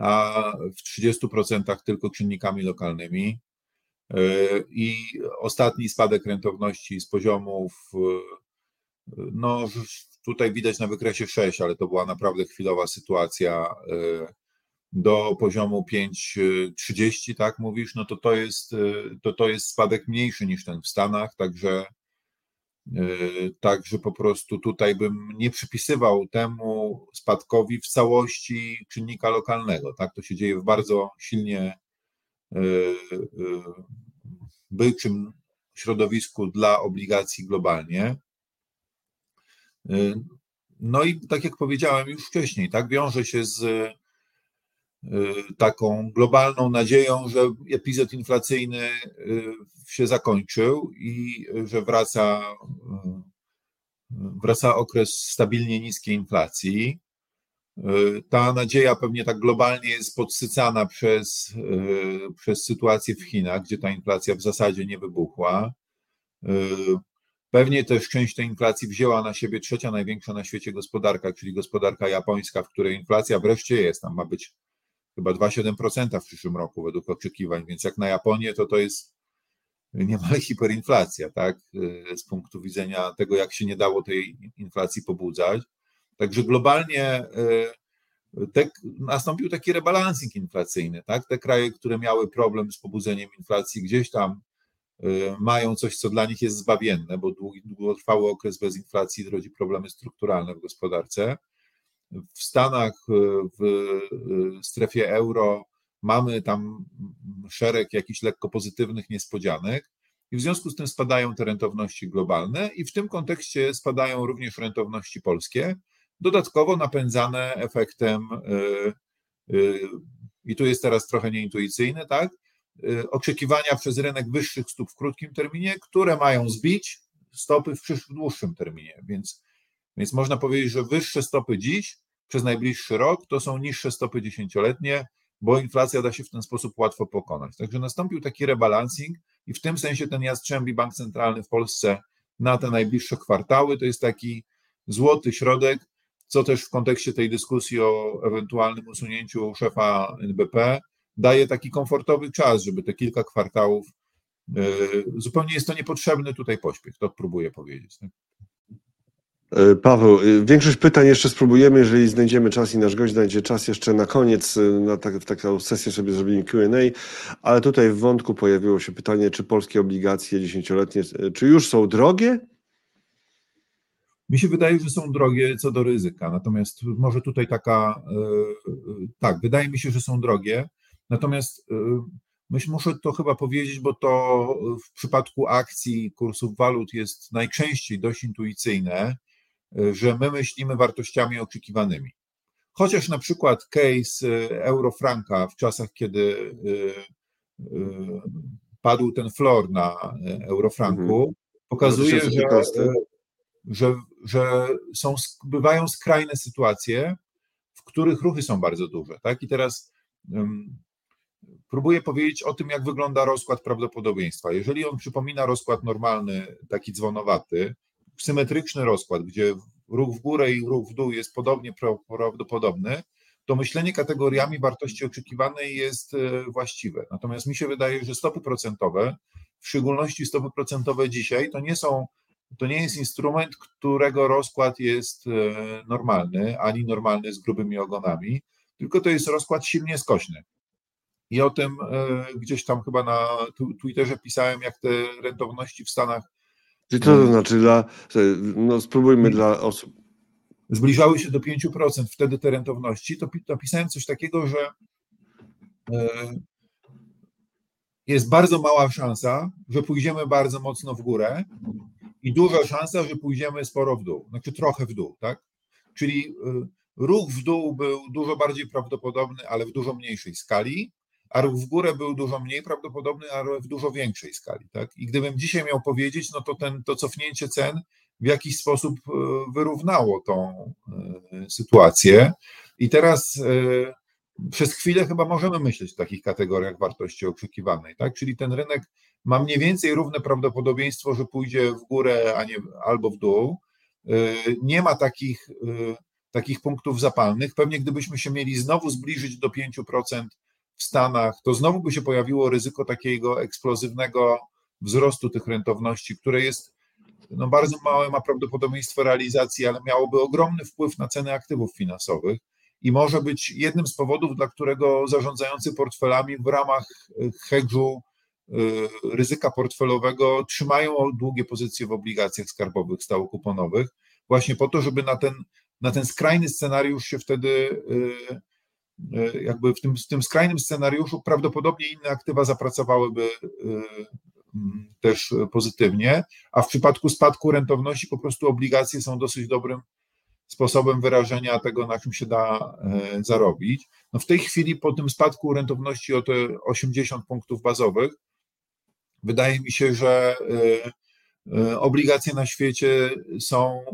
a w 30% tylko czynnikami lokalnymi. I ostatni spadek rentowności z poziomów, no tutaj widać na wykresie 6, ale to była naprawdę chwilowa sytuacja do poziomu 5,30, tak mówisz, no to to jest, to to jest spadek mniejszy niż ten w Stanach, także Także po prostu tutaj bym nie przypisywał temu spadkowi w całości czynnika lokalnego. Tak, to się dzieje w bardzo silnie byczym środowisku dla obligacji globalnie. No i tak jak powiedziałem już wcześniej, tak wiąże się z taką globalną nadzieją, że epizod inflacyjny się zakończył i że wraca, wraca okres stabilnie niskiej inflacji. Ta nadzieja pewnie tak globalnie jest podsycana przez, przez sytuację w Chinach, gdzie ta inflacja w zasadzie nie wybuchła. Pewnie też część tej inflacji wzięła na siebie trzecia największa na świecie gospodarka, czyli gospodarka japońska, w której inflacja wreszcie jest. Tam ma być chyba 2,7% w przyszłym roku według oczekiwań, więc jak na Japonię, to to jest niemal hiperinflacja, tak, z punktu widzenia tego, jak się nie dało tej inflacji pobudzać. Także globalnie e, te, nastąpił taki rebalancing inflacyjny, tak, te kraje, które miały problem z pobudzeniem inflacji, gdzieś tam e, mają coś, co dla nich jest zbawienne, bo długotrwały okres bez inflacji rodzi problemy strukturalne w gospodarce. W Stanach, e, w strefie euro mamy tam szereg jakichś lekko pozytywnych niespodzianek i w związku z tym spadają te rentowności globalne i w tym kontekście spadają również rentowności polskie, dodatkowo napędzane efektem, e, e, i tu jest teraz trochę nieintuicyjne, tak? Oczekiwania przez rynek wyższych stóp w krótkim terminie, które mają zbić stopy w dłuższym terminie. Więc, więc można powiedzieć, że wyższe stopy dziś przez najbliższy rok to są niższe stopy dziesięcioletnie, bo inflacja da się w ten sposób łatwo pokonać. Także nastąpił taki rebalancing i w tym sensie ten Jastrzębi Bank Centralny w Polsce na te najbliższe kwartały to jest taki złoty środek, co też w kontekście tej dyskusji o ewentualnym usunięciu szefa NBP daje taki komfortowy czas, żeby te kilka kwartałów, yy, zupełnie jest to niepotrzebny tutaj pośpiech, to próbuję powiedzieć. E, Paweł, e, większość pytań jeszcze spróbujemy, jeżeli znajdziemy czas i nasz gość znajdzie czas jeszcze na koniec, e, na tak, taką sesję sobie zrobimy Q&A, ale tutaj w wątku pojawiło się pytanie, czy polskie obligacje dziesięcioletnie, czy już są drogie? Mi się wydaje, że są drogie co do ryzyka, natomiast może tutaj taka, tak, wydaje mi się, że są drogie, natomiast myślę, muszę to chyba powiedzieć, bo to w przypadku akcji kursów walut jest najczęściej dość intuicyjne, że my myślimy wartościami oczekiwanymi. Chociaż na przykład case e, eurofranka w czasach, kiedy e, e, padł ten floor na eurofranku, mhm. pokazuje, że, że, że są, bywają skrajne sytuacje, w których ruchy są bardzo duże. Tak? I teraz um, próbuję powiedzieć o tym, jak wygląda rozkład prawdopodobieństwa. Jeżeli on przypomina rozkład normalny, taki dzwonowaty, symetryczny rozkład, gdzie ruch w górę i ruch w dół jest podobnie prawdopodobny, to myślenie kategoriami wartości oczekiwanej jest e, właściwe. Natomiast mi się wydaje, że stopy procentowe, w szczególności stopy procentowe dzisiaj, to nie są, to nie jest instrument, którego rozkład jest e, normalny, ani normalny z grubymi ogonami, tylko to jest rozkład silnie skośny. I o tym e, gdzieś tam chyba na Twitterze pisałem, jak te rentowności w Stanach Czyli co to znaczy dla, no spróbujmy dla osób. Zbliżały się do 5% wtedy te rentowności, to, to pisałem coś takiego, że e, jest bardzo mała szansa, że pójdziemy bardzo mocno w górę i duża szansa, że pójdziemy sporo w dół, znaczy trochę w dół, tak? Czyli e, ruch w dół był dużo bardziej prawdopodobny, ale w dużo mniejszej skali, a ruch w górę był dużo mniej prawdopodobny, ale w dużo większej skali. Tak? I gdybym dzisiaj miał powiedzieć, no to ten, to cofnięcie cen w jakiś sposób e, wyrównało tą e, sytuację. I teraz e, przez chwilę chyba możemy myśleć w takich kategoriach wartości oczekiwanej, tak? Czyli ten rynek ma mniej więcej równe prawdopodobieństwo, że pójdzie w górę, a nie albo w dół. Nie ma takich, takich punktów zapalnych. Pewnie gdybyśmy się mieli znowu zbliżyć do 5% w Stanach, to znowu by się pojawiło ryzyko takiego eksplozywnego wzrostu tych rentowności, które jest no bardzo małe, ma prawdopodobieństwo realizacji, ale miałoby ogromny wpływ na ceny aktywów finansowych i może być jednym z powodów, dla którego zarządzający portfelami w ramach hedżu ryzyka portfelowego trzymają długie pozycje w obligacjach skarbowych stałokuponowych, właśnie po to, żeby na ten, na ten skrajny scenariusz się wtedy jakby w tym, w tym skrajnym scenariuszu prawdopodobnie inne aktywa zapracowałyby też pozytywnie, a w przypadku spadku rentowności po prostu obligacje są dosyć dobrym sposobem wyrażenia tego, na czym się da zarobić. No w tej chwili po tym spadku rentowności o te 80 punktów bazowych, wydaje mi się, że obligacje na świecie są,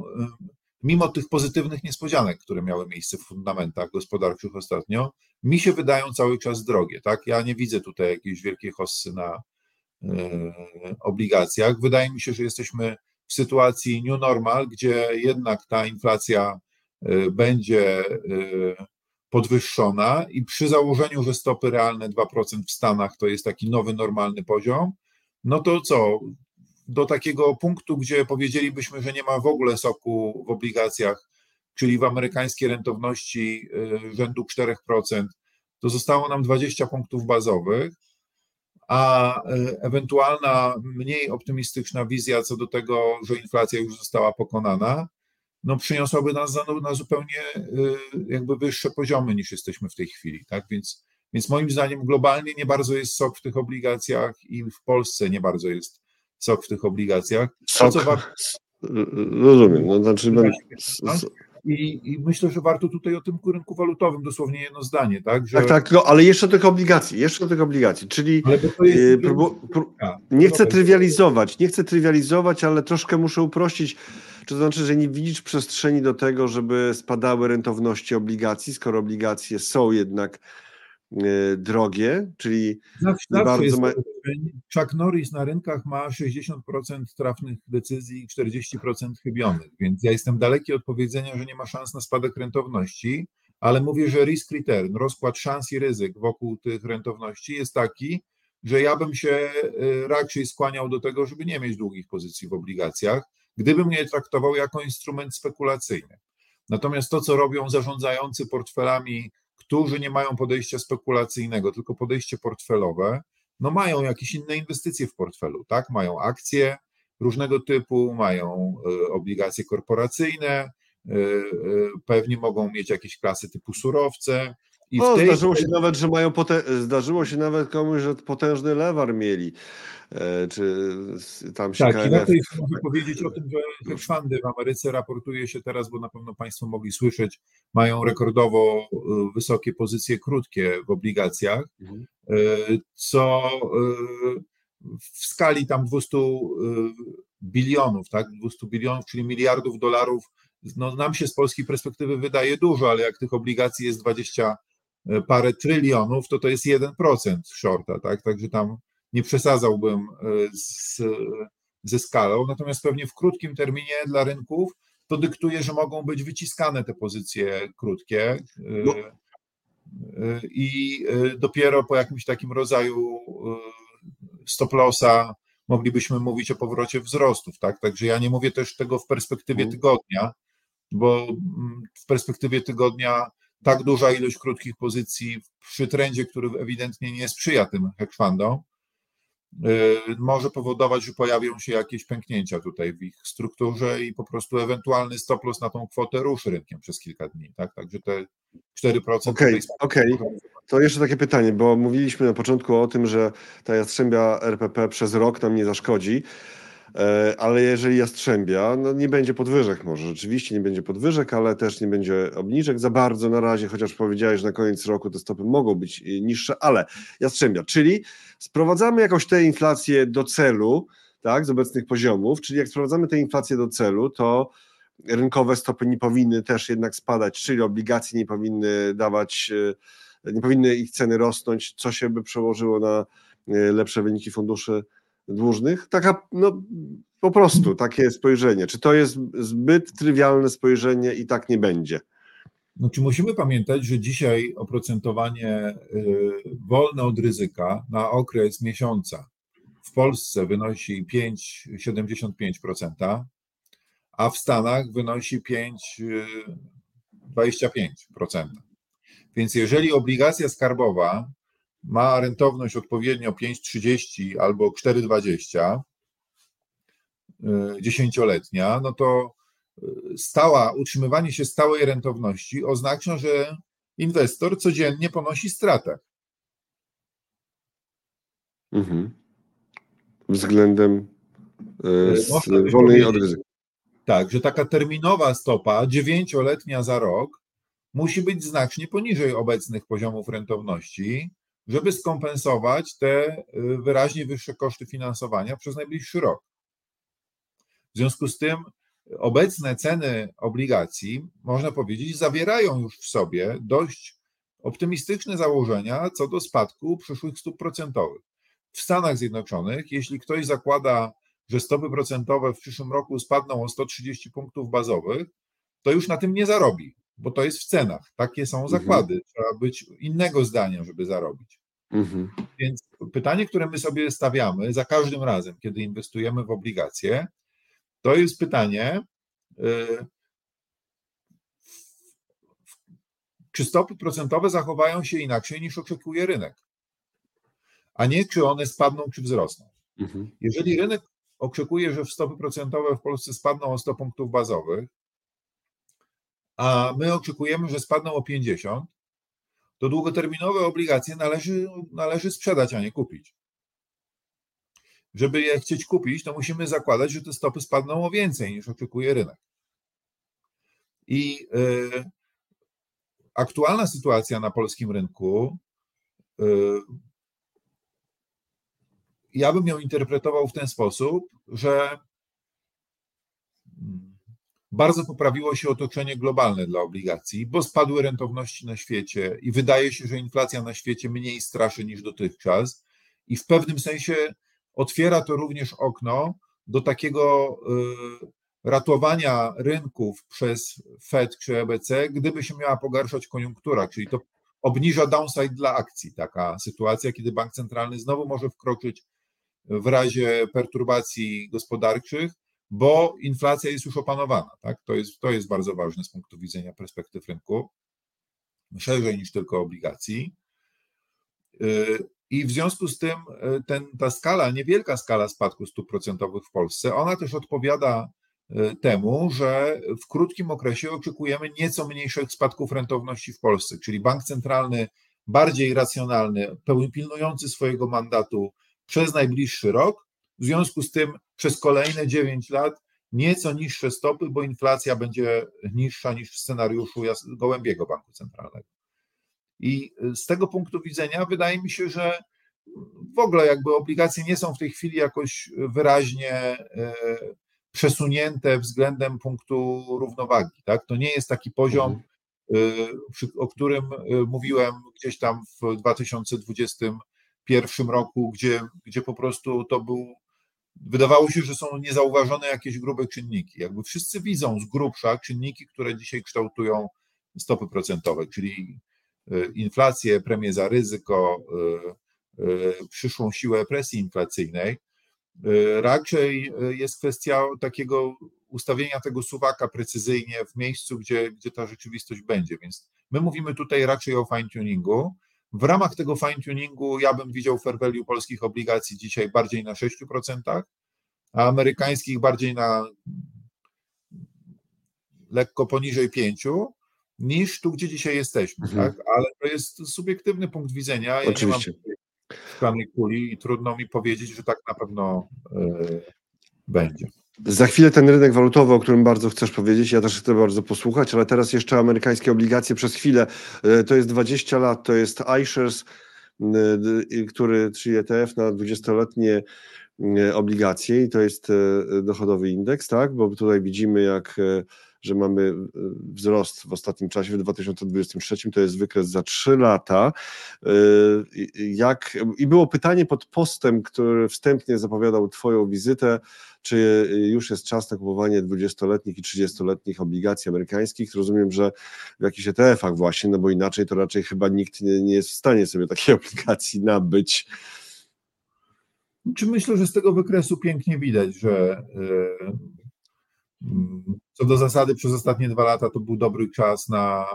mimo tych pozytywnych niespodzianek, które miały miejsce w fundamentach gospodarczych ostatnio, mi się wydają cały czas drogie. Tak? Ja nie widzę tutaj jakiejś wielkiej hossy na obligacjach. Wydaje mi się, że jesteśmy w sytuacji new normal, gdzie jednak ta inflacja będzie podwyższona i przy założeniu, że stopy realne 2% w Stanach to jest taki nowy normalny poziom, no to co? Do takiego punktu, gdzie powiedzielibyśmy, że nie ma w ogóle soku w obligacjach, czyli w amerykańskiej rentowności rzędu 4%, to zostało nam 20 punktów bazowych, a ewentualna mniej optymistyczna wizja co do tego, że inflacja już została pokonana, no przyniosłaby nas na zupełnie jakby wyższe poziomy niż jesteśmy w tej chwili, tak? Więc, więc moim zdaniem globalnie nie bardzo jest sok w tych obligacjach i w Polsce nie bardzo jest sok w tych obligacjach. Sok, war... rozumiem, no znaczy... I, I, myślę, że warto tutaj o tym rynku walutowym dosłownie jedno zdanie, tak? Że... Tak, tak, no, ale jeszcze tych obligacji, jeszcze tych obligacji, czyli jest... próbu, prób, nie chcę trywializować, nie chcę trywializować, ale troszkę muszę uprościć, czy to znaczy, że nie widzisz przestrzeni do tego, żeby spadały rentowności obligacji, skoro obligacje są jednak drogie, czyli zawsze, bardzo ma... Chuck Norris na rynkach ma 60% trafnych decyzji i 40% chybionych, więc ja jestem daleki od powiedzenia, że nie ma szans na spadek rentowności, ale mówię, że risk return, rozkład szans i ryzyk wokół tych rentowności jest taki, że ja bym się raczej skłaniał do tego, żeby nie mieć długich pozycji w obligacjach, gdybym je traktował jako instrument spekulacyjny. Natomiast to, co robią zarządzający portfelami którzy nie mają podejścia spekulacyjnego, tylko podejście portfelowe, no mają jakieś inne inwestycje w portfelu, tak? Mają akcje różnego typu, mają obligacje korporacyjne, pewnie mogą mieć jakieś klasy typu surowce. I no, tej... zdarzyło się nawet, że mają pote... zdarzyło się nawet komuś, że potężny lewar mieli. E, czy tam się Tak, KNF... i warto jest powiedzieć o tym, że hedge fundy w Ameryce raportuje się teraz, bo na pewno Państwo mogli słyszeć, mają rekordowo e, wysokie pozycje krótkie w obligacjach, mhm. E, co w skali tam 200 bilionów, tak, 200 bilionów, czyli miliardów dolarów, no nam się z polskiej perspektywy wydaje dużo, ale jak tych obligacji jest 20 parę trylionów, to to jest 1% shorta, tak, także tam nie przesadzałbym e, z, ze skalą, natomiast pewnie w krótkim terminie dla rynków to dyktuje, że mogą być wyciskane te pozycje krótkie. E, no. E, I dopiero po jakimś takim rodzaju stop lossa moglibyśmy mówić o powrocie wzrostów, tak? Także ja nie mówię też tego w perspektywie mhm. tygodnia, bo mm, w perspektywie tygodnia tak duża ilość krótkich pozycji przy trendzie, który ewidentnie nie sprzyja tym hedge fundom, Y, może powodować, że pojawią się jakieś pęknięcia tutaj w ich strukturze i po prostu ewentualny stop loss na tą kwotę ruszy rynkiem przez kilka dni. Tak? Także te 4%. Okej, okay, okay. To jeszcze takie pytanie, bo mówiliśmy na początku o tym, że ta jastrzębia RPP przez rok nam nie zaszkodzi. E, ale jeżeli Jastrzębia, no nie będzie podwyżek może, rzeczywiście nie będzie podwyżek, ale też nie będzie obniżek. Za bardzo na razie, chociaż powiedziałeś, że na koniec roku te stopy mogą być e, niższe, ale Jastrzębia, czyli sprowadzamy jakoś tę inflację do celu, tak, z obecnych poziomów, czyli jak sprowadzamy tę inflację do celu, to rynkowe stopy nie powinny też jednak spadać, czyli obligacje nie powinny dawać nie powinny ich ceny rosnąć, co się by przełożyło na lepsze wyniki funduszy dłużnych? Taka, no po prostu takie spojrzenie. Czy to jest zbyt trywialne spojrzenie i tak nie będzie? Znaczy musimy pamiętać, że dzisiaj oprocentowanie wolne od ryzyka na okres miesiąca w Polsce wynosi 5,75%, a w Stanach wynosi 5,25%. Więc jeżeli obligacja skarbowa ma rentowność odpowiednio 5,30 albo 4,20 dziesięcioletnia, no to stała, utrzymywanie się stałej rentowności oznacza, że inwestor codziennie ponosi stratę. Mhm. Względem e, wolnej od ryzyka. Tak, że taka terminowa stopa, dziewięcioletnia za rok, musi być znacznie poniżej obecnych poziomów rentowności, żeby skompensować te y, wyraźnie wyższe koszty finansowania przez najbliższy rok. W związku z tym obecne ceny obligacji, można powiedzieć, zawierają już w sobie dość optymistyczne założenia co do spadku przyszłych stóp procentowych. W Stanach Zjednoczonych, jeśli ktoś zakłada, że stopy procentowe w przyszłym roku spadną o 130 punktów bazowych, to już na tym nie zarobi, bo to jest w cenach. Takie są mhm. zakłady. Mhm. Trzeba być innego zdania, żeby zarobić. Mhm. Więc pytanie, które my sobie stawiamy za każdym razem, kiedy inwestujemy w obligacje, to jest pytanie, y, czy stopy procentowe zachowają się inaczej niż oczekuje rynek, a nie czy one spadną czy wzrosną. Mhm. Jeżeli rynek oczekuje, że stopy procentowe w Polsce spadną o 100 punktów bazowych, a my oczekujemy, że spadną o 50, to długoterminowe obligacje należy, należy sprzedać, a nie kupić. Żeby je chcieć kupić, to musimy zakładać, że te stopy spadną o więcej niż oczekuje rynek. I y, aktualna sytuacja na polskim rynku, y, ja bym ją interpretował w ten sposób, że bardzo poprawiło się otoczenie globalne dla obligacji, bo spadły rentowności na świecie i wydaje się, że inflacja na świecie mniej straszy niż dotychczas. I w pewnym sensie otwiera to również okno do takiego y, ratowania rynków przez Fed czy EBC, gdyby się miała pogarszać koniunktura, czyli to obniża downside dla akcji. Taka sytuacja, kiedy bank centralny znowu może wkroczyć w razie perturbacji gospodarczych bo inflacja jest już opanowana. Tak? To, jest, to jest bardzo ważne z punktu widzenia perspektyw rynku, szerzej niż tylko obligacji. Y, I w związku z tym y, ten, ta skala, niewielka skala spadku stóp procentowych w Polsce, ona też odpowiada y, temu, że w krótkim okresie oczekujemy nieco mniejszych spadków rentowności w Polsce, czyli bank centralny bardziej racjonalny, pilnujący swojego mandatu przez najbliższy rok, w związku z tym przez kolejne 9 lat nieco niższe stopy, bo inflacja będzie niższa niż w scenariuszu Gołębiego Banku Centralnego. I z tego punktu widzenia wydaje mi się, że w ogóle jakby obligacje nie są w tej chwili jakoś wyraźnie e, przesunięte względem punktu równowagi. Tak? To nie jest taki poziom, e, o którym e, mówiłem gdzieś tam w 2021 roku, gdzie, gdzie po prostu to był wydawało się, że są niezauważone jakieś grube czynniki. Jakby wszyscy widzą z grubsza czynniki, które dzisiaj kształtują stopy procentowe, czyli e, inflację, premię za ryzyko, e, e, przyszłą siłę presji inflacyjnej. Raczej jest kwestia takiego ustawienia tego suwaka precyzyjnie w miejscu, gdzie, gdzie ta rzeczywistość będzie. Więc my mówimy tutaj raczej o fine-tuningu. W ramach tego fine-tuningu ja bym widział fair value polskich obligacji dzisiaj bardziej na 6%, a amerykańskich bardziej na lekko poniżej 5%, niż tu, gdzie dzisiaj jesteśmy. Mhm. Tak? Ale to jest subiektywny punkt widzenia. Ja Oczywiście. nie mam szklanej kuli i trudno mi powiedzieć, że tak na pewno yy, będzie. Za chwilę ten rynek walutowy, o którym bardzo chcesz powiedzieć, ja też chcę bardzo posłuchać, ale teraz jeszcze amerykańskie obligacje przez chwilę. E, to jest 20 lat, to jest iShares, który, czyli ETF na 20-letnie obligacje i to jest e, dochodowy indeks, tak? Bo tutaj widzimy, jak że mamy y, wzrost w ostatnim czasie, w 2023, to jest wykres za 3 lata. Y, jak, I było pytanie pod postem, który wstępnie zapowiadał Twoją wizytę, czy już jest czas na kupowanie 20-letnich i 30-letnich obligacji amerykańskich. Rozumiem, że w jakichś ETF-ach właśnie, no bo inaczej to raczej chyba nikt nie, nie jest w stanie sobie takiej obligacji nabyć. Czy myślę, że z tego wykresu pięknie widać, że e, co do zasady przez ostatnie dwa lata to był dobry czas na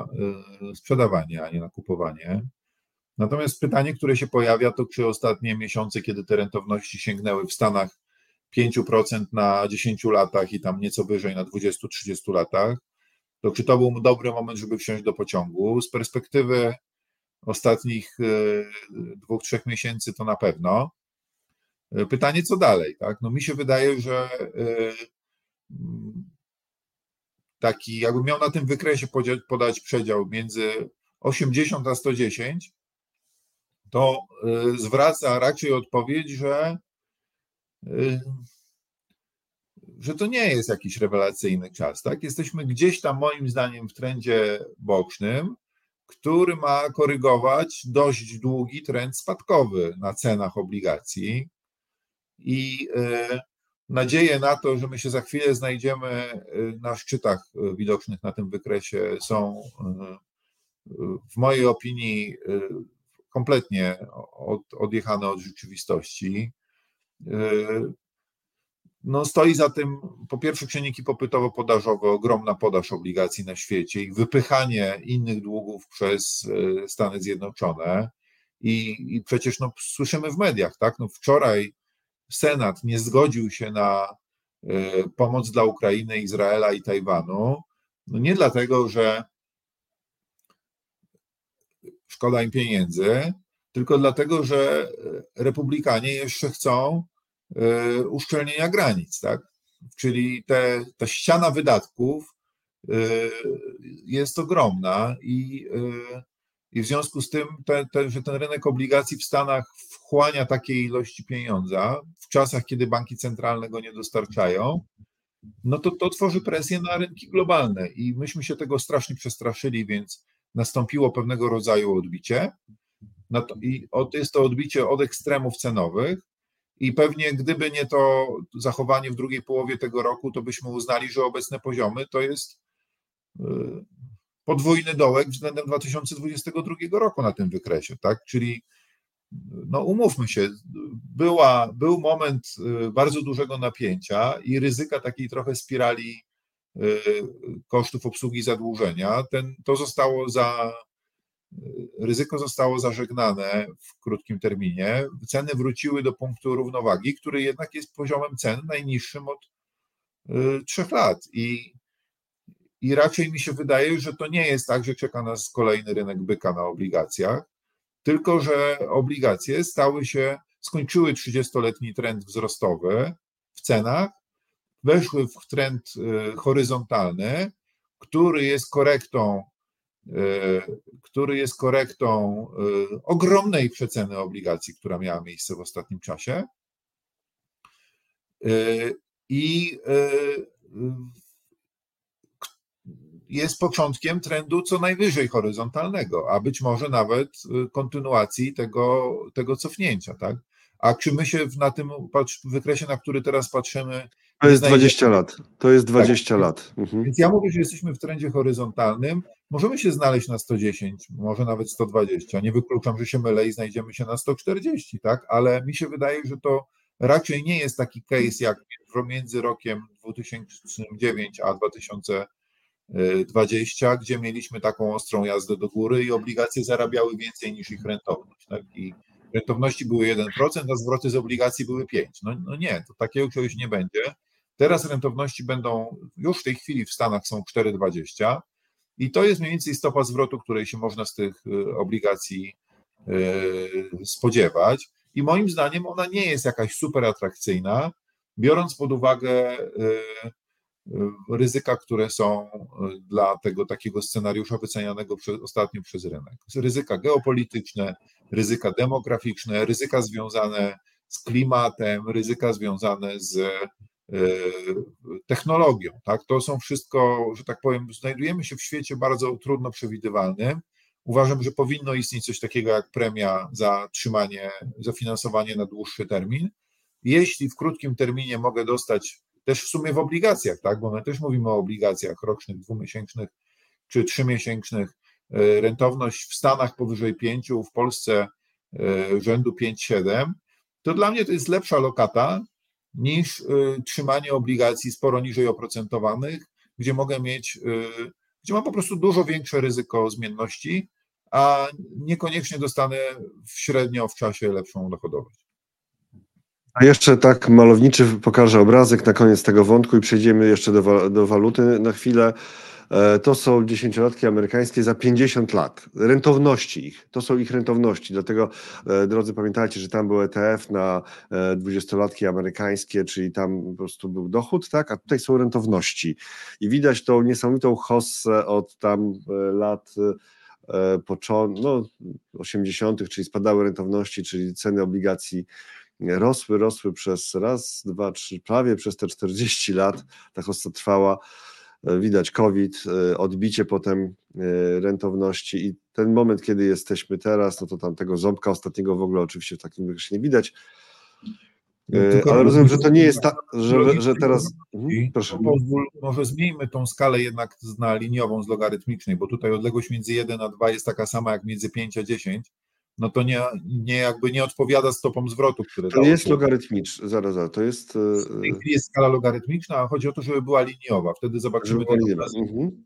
e, sprzedawanie, a nie na kupowanie. Natomiast pytanie, które się pojawia, to czy ostatnie miesiące, kiedy te rentowności sięgnęły w Stanach 5% na 10 latach i tam nieco wyżej na 20-30 latach, to czy to był dobry moment, żeby wsiąść do pociągu? Z perspektywy ostatnich e, dwóch, trzech miesięcy to na pewno. E, pytanie, co dalej? Tak? No mi się wydaje, że taki, jakbym miał na tym wykresie podać przedział między 80 a 110, to zwraca raczej odpowiedź, że że to nie jest jakiś rewelacyjny czas. Tak? Jesteśmy gdzieś tam, moim zdaniem, w trendzie bocznym, który ma korygować dość długi trend spadkowy na cenach obligacji. I y, nadzieje na to, że my się za chwilę znajdziemy y, na szczytach y, widocznych na tym wykresie, są w mojej opinii kompletnie od, odjechane od rzeczywistości no stoi za tym po pierwsze czynniki popytowo-podażowe, ogromna podaż obligacji na świecie i wypychanie innych długów przez Stany Zjednoczone. I, i przecież no, słyszymy w mediach, tak? No, wczoraj Senat nie zgodził się na y, pomoc dla Ukrainy, Izraela i Tajwanu. No nie dlatego, że szkoda im pieniędzy, tylko dlatego, że republikanie jeszcze chcą E, uszczelnienia granic, tak? Czyli te, ta ściana wydatków e, jest ogromna i, e, i w związku z tym, te, te, że ten rynek obligacji w Stanach wchłania takiej ilości pieniądza w czasach, kiedy banki centralne go nie dostarczają, no to to tworzy presję na rynki globalne i myśmy się tego strasznie przestraszyli, więc nastąpiło pewnego rodzaju odbicie. I jest to odbicie od ekstremów cenowych, i pewnie gdyby nie to zachowanie w drugiej połowie tego roku, to byśmy uznali, że obecne poziomy to jest y, podwójny dołek względem 2022 roku na tym wykresie, tak? Czyli no umówmy się, była, był moment y, bardzo dużego napięcia i ryzyka takiej trochę spirali y, kosztów obsługi zadłużenia. Ten, to zostało za, ryzyko zostało zażegnane w krótkim terminie. Ceny wróciły do punktu równowagi, który jednak jest poziomem cen najniższym od y, trzech lat. I, I raczej mi się wydaje, że to nie jest tak, że czeka nas kolejny rynek byka na obligacjach, tylko że obligacje stały się, skończyły 30-letni trend wzrostowy w cenach, weszły w trend y, horyzontalny, który jest korektą E, który jest korektą e, ogromnej przeceny obligacji, która miała miejsce w ostatnim czasie. I jest początkiem trendu co najwyżej horyzontalnego, a być może nawet kontynuacji tego, tego cofnięcia. Tak? A czy my się na tym wykresie, na który teraz patrzymy. To jest 20 lat. To jest 20 tak. lat. Mhm. Więc ja mówię, że jesteśmy w trendzie horyzontalnym. Możemy się znaleźć na 110, może nawet 120. Nie wykluczam, że się mylę i znajdziemy się na 140, tak? Ale mi się wydaje, że to raczej nie jest taki case jak między rokiem 2009 a 2020, gdzie mieliśmy taką ostrą jazdę do góry i obligacje zarabiały więcej niż ich rentowność. Tak? I rentowności były 1%, a zwroty z obligacji były 5%. No, no nie, to takiego czegoś nie będzie. Teraz rentowności będą, już w tej chwili w Stanach są 4,20 i to jest mniej więcej stopa zwrotu, której się można z tych y, obligacji y, spodziewać. I moim zdaniem ona nie jest jakaś super atrakcyjna, biorąc pod uwagę y, ryzyka, które są dla tego takiego scenariusza wycenianego przez, ostatnio przez rynek. Ryzyka geopolityczne, ryzyka demograficzne, ryzyka związane z klimatem, ryzyka związane z technologią. Tak? To są wszystko, że tak powiem, znajdujemy się w świecie bardzo trudno przewidywalnym. Uważam, że powinno istnieć coś takiego jak premia za trzymanie, za finansowanie na dłuższy termin. Jeśli w krótkim terminie mogę dostać, też w sumie w obligacjach, tak, bo my też mówimy o obligacjach rocznych, dwumiesięcznych czy trzymiesięcznych, rentowność w Stanach powyżej 5, w Polsce rzędu 5-7, to dla mnie to jest lepsza lokata niż trzymanie obligacji sporo niżej oprocentowanych, gdzie mogę mieć, gdzie mam po prostu dużo większe ryzyko zmienności, a niekoniecznie dostanę średnio w czasie lepszą dochodowość. A jeszcze tak malowniczy pokażę obrazek na koniec tego wątku i przejdziemy jeszcze do, do waluty na chwilę. E, to są dziesięciolatki amerykańskie za 50 lat. Rentowności ich, to są ich rentowności. Dlatego, e, drodzy, pamiętajcie, że tam był ETF na e, dwudziestolatki amerykańskie, czyli tam po prostu był dochód, tak? A tutaj są rentowności. I widać tą niesamowitą hossę od tam lat początku, no, 80., czyli spadały rentowności, czyli ceny obligacji rosły, rosły przez raz, dwa, trzy, prawie przez te 40 lat. Ta hossa trwała. Widać COVID, odbicie potem rentowności i ten moment, kiedy jesteśmy teraz, no to tam tego ząbka ostatniego w ogóle oczywiście w takim wykresie nie widać. No, ale rozumiem, że to nie jest tak, że, że teraz. Mhm, proszę. Może zmieńmy tą skalę jednak na liniową z logarytmicznej, bo tutaj odległość między 1 a 2 jest taka sama jak między 5 a 10 no to nie, nie jakby nie odpowiada stopom zwrotu, które To jest logarytmiczny, zaraz, zaraz, to jest... W tej chwili jest skala logarytmiczna, a chodzi o to, żeby była liniowa, wtedy zobaczymy ten mhm.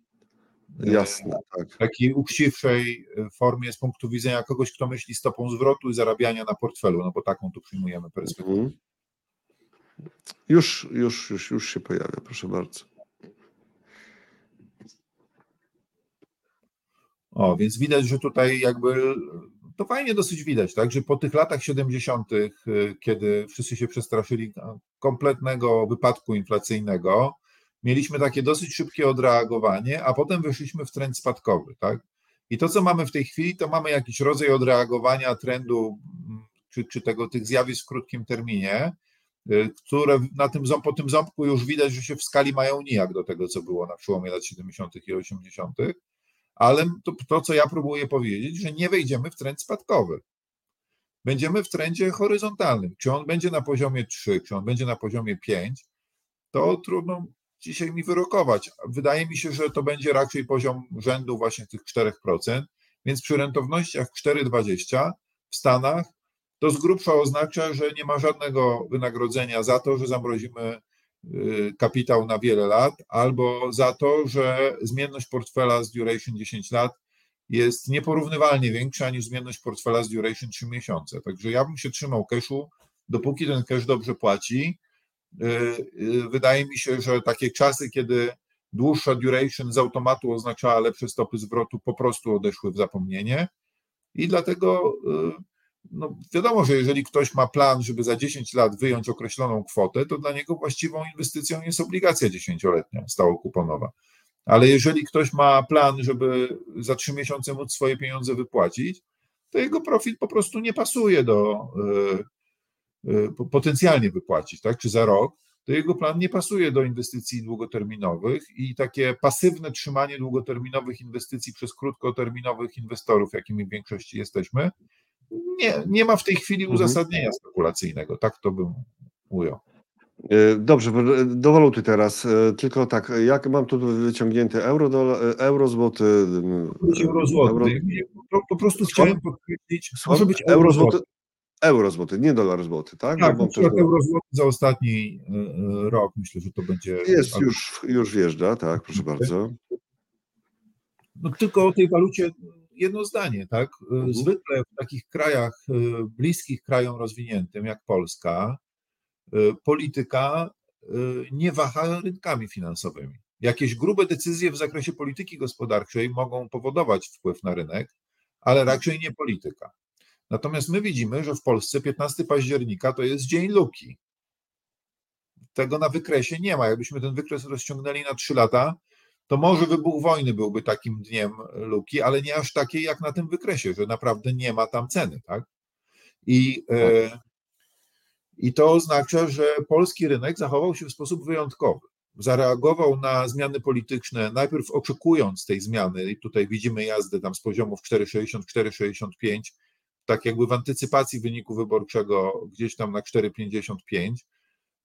Jasne, tak. W takiej uczciwszej e, formie z punktu widzenia kogoś, kto myśli stopą zwrotu i zarabiania na portfelu, no bo taką tu przyjmujemy perspektywę. Mhm. Już, już, już, już się pojawia, proszę bardzo. O, więc widać, że tutaj jakby to fajnie dosyć widać, tak, że po tych latach 70., y, kiedy wszyscy się przestraszyli kompletnego wypadku inflacyjnego, mieliśmy takie dosyć szybkie odreagowanie, a potem wyszliśmy w trend spadkowy, tak? I to, co mamy w tej chwili, to mamy jakiś rodzaj odreagowania trendu, mm, czy, czy tego, tych zjawisk w krótkim terminie, y, które na tym, po tym ząbku już widać, że się w skali mają nijak do tego, co było na przełomie lat 70. i 80 ale to, to, co ja próbuję powiedzieć, że nie wejdziemy w trend spadkowy. Będziemy w trendzie horyzontalnym. Czy on będzie na poziomie 3, czy on będzie na poziomie 5, to trudno dzisiaj mi wyrokować. Wydaje mi się, że to będzie raczej poziom rzędu właśnie tych 4%, więc przy rentownościach 4,20 w Stanach to z grubsza oznacza, że nie ma żadnego wynagrodzenia za to, że zamrozimy kapitał na wiele lat, albo za to, że zmienność portfela z duration 10 lat jest nieporównywalnie większa niż zmienność portfela z duration 3 miesiące. Także ja bym się trzymał cashu, dopóki ten cash dobrze płaci. Y, y, wydaje mi się, że takie czasy, kiedy dłuższa duration z automatu oznaczała lepsze stopy zwrotu, po prostu odeszły w zapomnienie. I dlatego no wiadomo, że jeżeli ktoś ma plan, żeby za 10 lat wyjąć określoną kwotę, to dla niego właściwą inwestycją jest obligacja dziesięcioletnia, stałokuponowa. Ale jeżeli ktoś ma plan, żeby za 3 miesiące móc swoje pieniądze wypłacić, to jego profil po prostu nie pasuje do y, y, potencjalnie wypłacić, tak? Czy za rok, to jego plan nie pasuje do inwestycji długoterminowych i takie pasywne trzymanie długoterminowych inwestycji przez krótkoterminowych inwestorów, jakimi w większości jesteśmy, nie, nie ma w tej chwili mhm. uzasadnienia spekulacyjnego, tak to bym ujął. E, dobrze, do waluty teraz. E, tylko tak, jak mam tu wyciągnięty euro, e, euro złoty. Euro złoty. Euro... Po, po, prostu chciałem podkreślić, może być euro, euro złoty. Euro złoty, nie dolar złoty, tak? Tak, też... euro złoty za ostatni rok myślę, że to będzie. Jest, już, już wjeżdża, tak, proszę bardzo. No tylko o tej walucie jedno zdanie, tak? Mhm. Zwykle w takich krajach y, bliskich krajom rozwiniętym jak Polska, y, polityka nie waha rynkami finansowymi. Jakieś grube decyzje w zakresie polityki gospodarczej mogą powodować wpływ na rynek, ale raczej nie polityka. Natomiast my widzimy, że w Polsce 15 października to jest dzień luki. Tego na wykresie nie ma. Jakbyśmy ten wykres rozciągnęli na 3 lata, to może wybuch wojny byłby takim dniem luki, ale nie aż takiej jak na tym wykresie, że naprawdę nie ma tam ceny, tak? I, e, I to oznacza, że polski rynek zachował się w sposób wyjątkowy. Zareagował na zmiany polityczne, najpierw oczekując tej zmiany, i tutaj widzimy jazdę tam z poziomów 4,60-4,65, tak jakby w antycypacji wyniku wyborczego gdzieś tam na 4,55,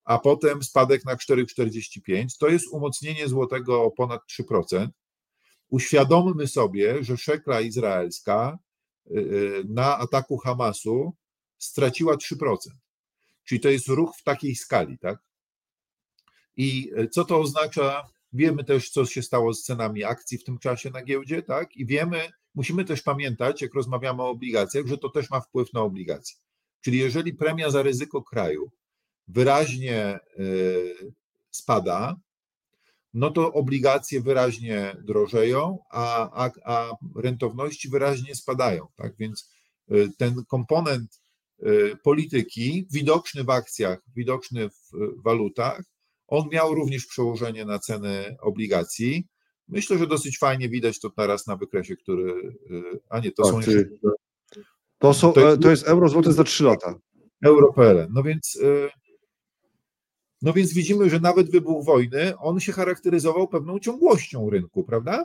a potem spadek na 4,45. To jest umocnienie złotego o ponad 3%. Uświadommy sobie, że szekla izraelska y, y, na ataku Hamasu straciła 3%. Czyli to jest ruch w takiej skali, tak? I y, co to oznacza? Wiemy też, co się stało z cenami akcji w tym czasie na giełdzie, tak? I wiemy, musimy też pamiętać, jak rozmawiamy o obligacjach, że to też ma wpływ na obligacje. Czyli jeżeli premia za ryzyko kraju wyraźnie spada, no to obligacje wyraźnie drożeją, a, a, a rentowności wyraźnie spadają. Tak więc y, ten komponent y, polityki, widoczny w akcjach, widoczny w walutach, on miał również przełożenie na ceny obligacji. Myślę, że dosyć fajnie widać to teraz na wykresie, który. Y, a nie, to tak, są jeszcze. To, są, to, jest, to jest euro złoty za 3 lata. Euro.pl. No więc no więc widzimy, że nawet wybuch wojny, on się charakteryzował pewną ciągłością rynku, prawda?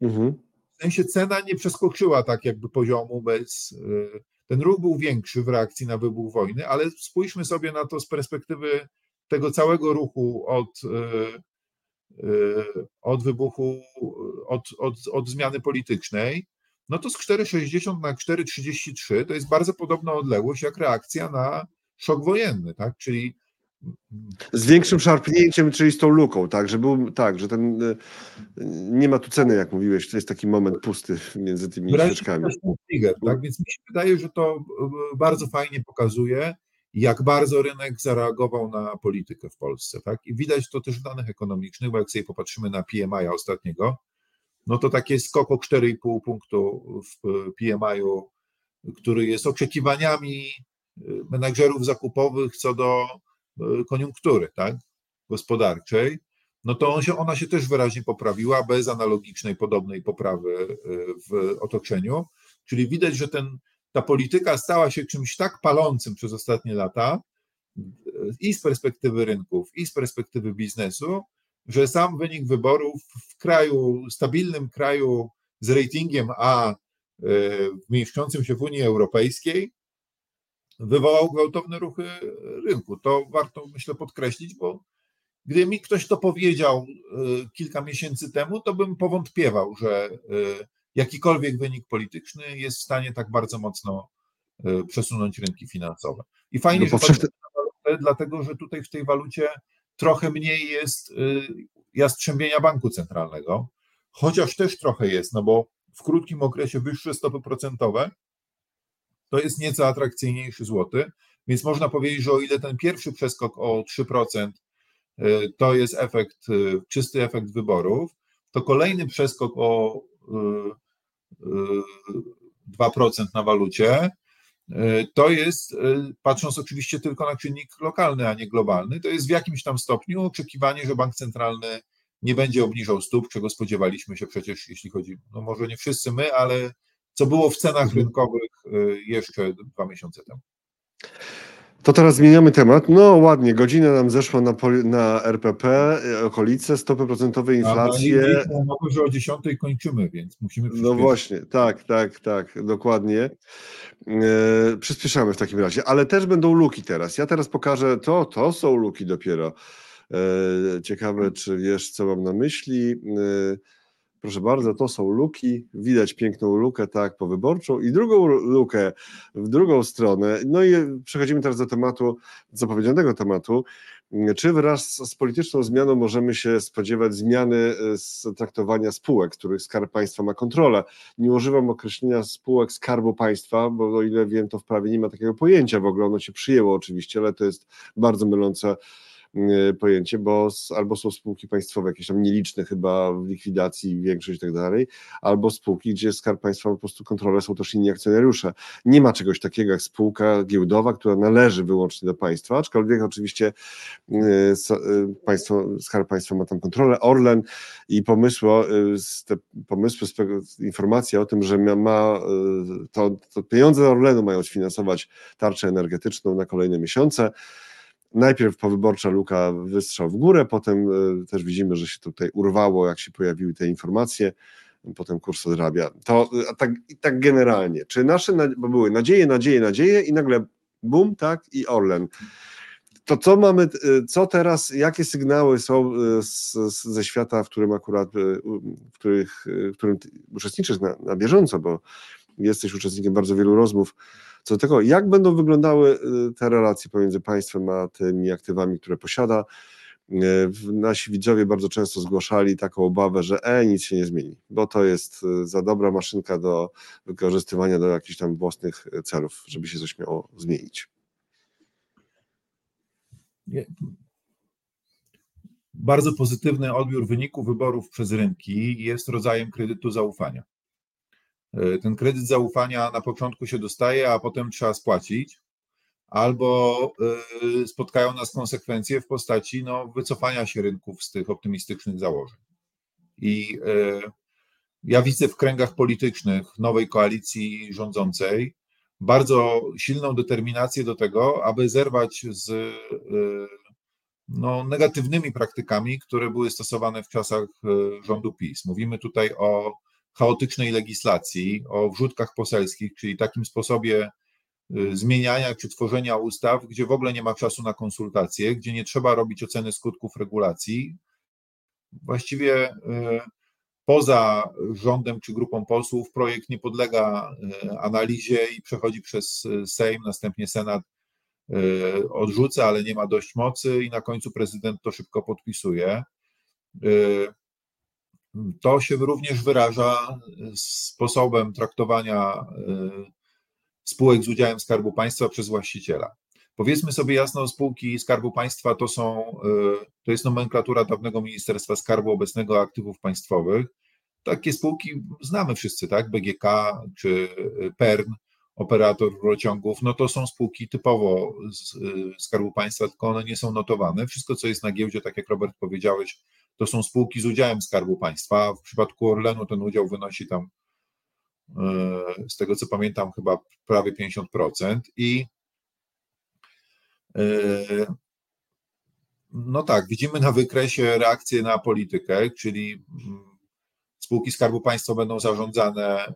Mhm. W sensie cena nie przeskoczyła tak jakby poziomu bez. E, ten ruch był większy w reakcji na wybuch wojny, ale spójrzmy sobie na to z perspektywy tego całego ruchu od, e, e, od wybuchu, od, od, od zmiany politycznej. No to z 4,60 na 4,33 to jest bardzo podobna odległość jak reakcja na szok wojenny, tak? Czyli z większym szarpnięciem, czyli z tą luką, tak, że był, tak, że ten, y, nie ma tu ceny, jak mówiłeś, to jest taki moment pusty między tymi świeczkami. tak, więc mi się wydaje, że to y, bardzo fajnie pokazuje, jak bardzo rynek zareagował na politykę w Polsce, tak, i widać to też w danych ekonomicznych, bo jak sobie popatrzymy na PMI ostatniego, no to takie skok o 4,5 punktu w y, PMI-u, który jest oczekiwaniami menadżerów zakupowych co do E, koniunktury tak, gospodarczej, no to on się, ona się też wyraźnie poprawiła bez analogicznej, podobnej poprawy e, w otoczeniu. Czyli widać, że ten, ta polityka stała się czymś tak palącym przez ostatnie lata i z perspektywy rynków, i z perspektywy biznesu, że sam wynik wyborów w kraju, stabilnym kraju z ratingiem A, e, mieszczącym się w Unii Europejskiej, wywołał gwałtowne ruchy rynku. To warto, myślę, podkreślić, bo gdyby mi ktoś to powiedział y, kilka miesięcy temu, to bym powątpiewał, że y, jakikolwiek wynik polityczny jest w stanie tak bardzo mocno przesunąć rynki finansowe. I fajnie, no, że dlatego że tutaj w tej walucie trochę mniej jest jastrzębienia banku centralnego, chociaż też trochę jest, no bo w krótkim okresie wyższe stopy procentowe to jest nieco atrakcyjniejszy złoty, więc można powiedzieć, że o ile ten pierwszy przeskok o 3% y, to jest efekt, y, czysty efekt wyborów, to kolejny przeskok o 2% y, na walucie to jest, patrząc oczywiście tylko na czynnik lokalny, a nie globalny, to jest w jakimś tam stopniu oczekiwanie, że bank centralny nie będzie obniżał stóp, czego spodziewaliśmy się przecież, jeśli chodzi, no może nie wszyscy my, ale co było w cenach mhm. rynkowych y, jeszcze dwa miesiące temu. To teraz zmieniamy temat. No ładnie, godzina nam zeszła na, na RPP, y, okolice, stopy procentowe, inflacje. A no, że o 10 kończymy, więc musimy No właśnie, tak, tak, tak, dokładnie. E, przyspieszamy w takim razie, ale też będą luki teraz. Ja teraz pokażę, to, to są luki dopiero. E, ciekawe, czy wiesz, co mam na myśli. E, Proszę bardzo, to są luki. Widać piękną lukę, tak, powyborczą i drugą lukę w drugą stronę. No i przechodzimy teraz do tematu, zapowiedzianego tematu. Czy wraz z polityczną zmianą możemy się spodziewać zmiany e, z traktowania spółek, których Skarb Państwa ma kontrolę? Nie używam określenia spółek Skarbu Państwa, bo o ile wiem, to w prawie nie ma takiego pojęcia w ogóle. Ono się przyjęło oczywiście, ale to jest bardzo mylące pojęcie, bo albo są spółki państwowe, jakieś tam nieliczne chyba w likwidacji, większość i tak dalej, albo spółki, gdzie Skarb Państwa po prostu kontrolę są też inni akcjonariusze. Nie ma czegoś takiego jak spółka giełdowa, która należy wyłącznie do państwa, aczkolwiek oczywiście państwo, Skarb Państwa ma tam kontrolę, Orlen i pomysły, te pomysły, informacja o tym, że ma to, to pieniądze Orlenu mają sfinansować tarczę energetyczną na kolejne miesiące. Najpierw powyborcza luka wystrzał w górę, potem e, też widzimy, że się tutaj urwało, jak się pojawiły te informacje, potem kurs odrabia. To tak, tak generalnie. Czy nasze, bo były nadzieje, nadzieje, nadzieje i nagle bum, tak, i Orlen. To co mamy, e, co teraz, jakie sygnały są e, z, z, ze świata, w którym akurat, w, których, w którym uczestniczysz na, na bieżąco, bo jesteś uczestnikiem bardzo wielu rozmów co do tego, jak będą wyglądały y, te relacje pomiędzy państwem a tymi aktywami, które posiada. Y, nasi widzowie bardzo często zgłaszali taką obawę, że e, nic się nie zmieni, bo to jest y, za dobra maszynka do wykorzystywania do jakichś tam własnych celów, żeby się coś miało zmienić. Bardzo pozytywny odbiór wyniku wyborów przez rynki jest rodzajem kredytu zaufania. E, ten kredyt zaufania na początku się dostaje, a potem trzeba spłacić, albo e, spotkają nas konsekwencje w postaci no, wycofania się rynków z tych optymistycznych założeń. I e, ja widzę w kręgach politycznych nowej koalicji rządzącej bardzo silną determinację do tego, aby zerwać z no, negatywnymi praktykami, które były stosowane w czasach rządu PiS. Mówimy tutaj o chaotycznej legislacji, o wrzutkach poselskich, czyli takim sposobie y, zmieniania czy tworzenia ustaw, gdzie w ogóle nie ma czasu na konsultacje, gdzie nie trzeba robić oceny skutków regulacji. Właściwie y, poza rządem czy grupą posłów projekt nie podlega y, analizie i przechodzi przez Sejm, następnie Senat odrzuca, ale nie ma dość mocy i na końcu prezydent to szybko podpisuje. To się również wyraża sposobem traktowania e, spółek z udziałem Skarbu Państwa przez właściciela. Powiedzmy sobie jasno, spółki Skarbu Państwa to są, e, to jest nomenklatura dawnego Ministerstwa Skarbu obecnego aktywów państwowych. Takie spółki znamy wszyscy, tak? BGK czy PERN, operator rurociągów, no to są spółki typowo z Skarbu Państwa, tylko one nie są notowane. Wszystko, co jest na giełdzie, tak jak Robert powiedziałeś, to są spółki z udziałem Skarbu Państwa. W przypadku Orlenu ten udział wynosi tam, e, z tego co pamiętam, chyba prawie 50%. I e, no tak, widzimy na wykresie reakcję na politykę, czyli mm, spółki Skarbu Państwa będą zarządzane e,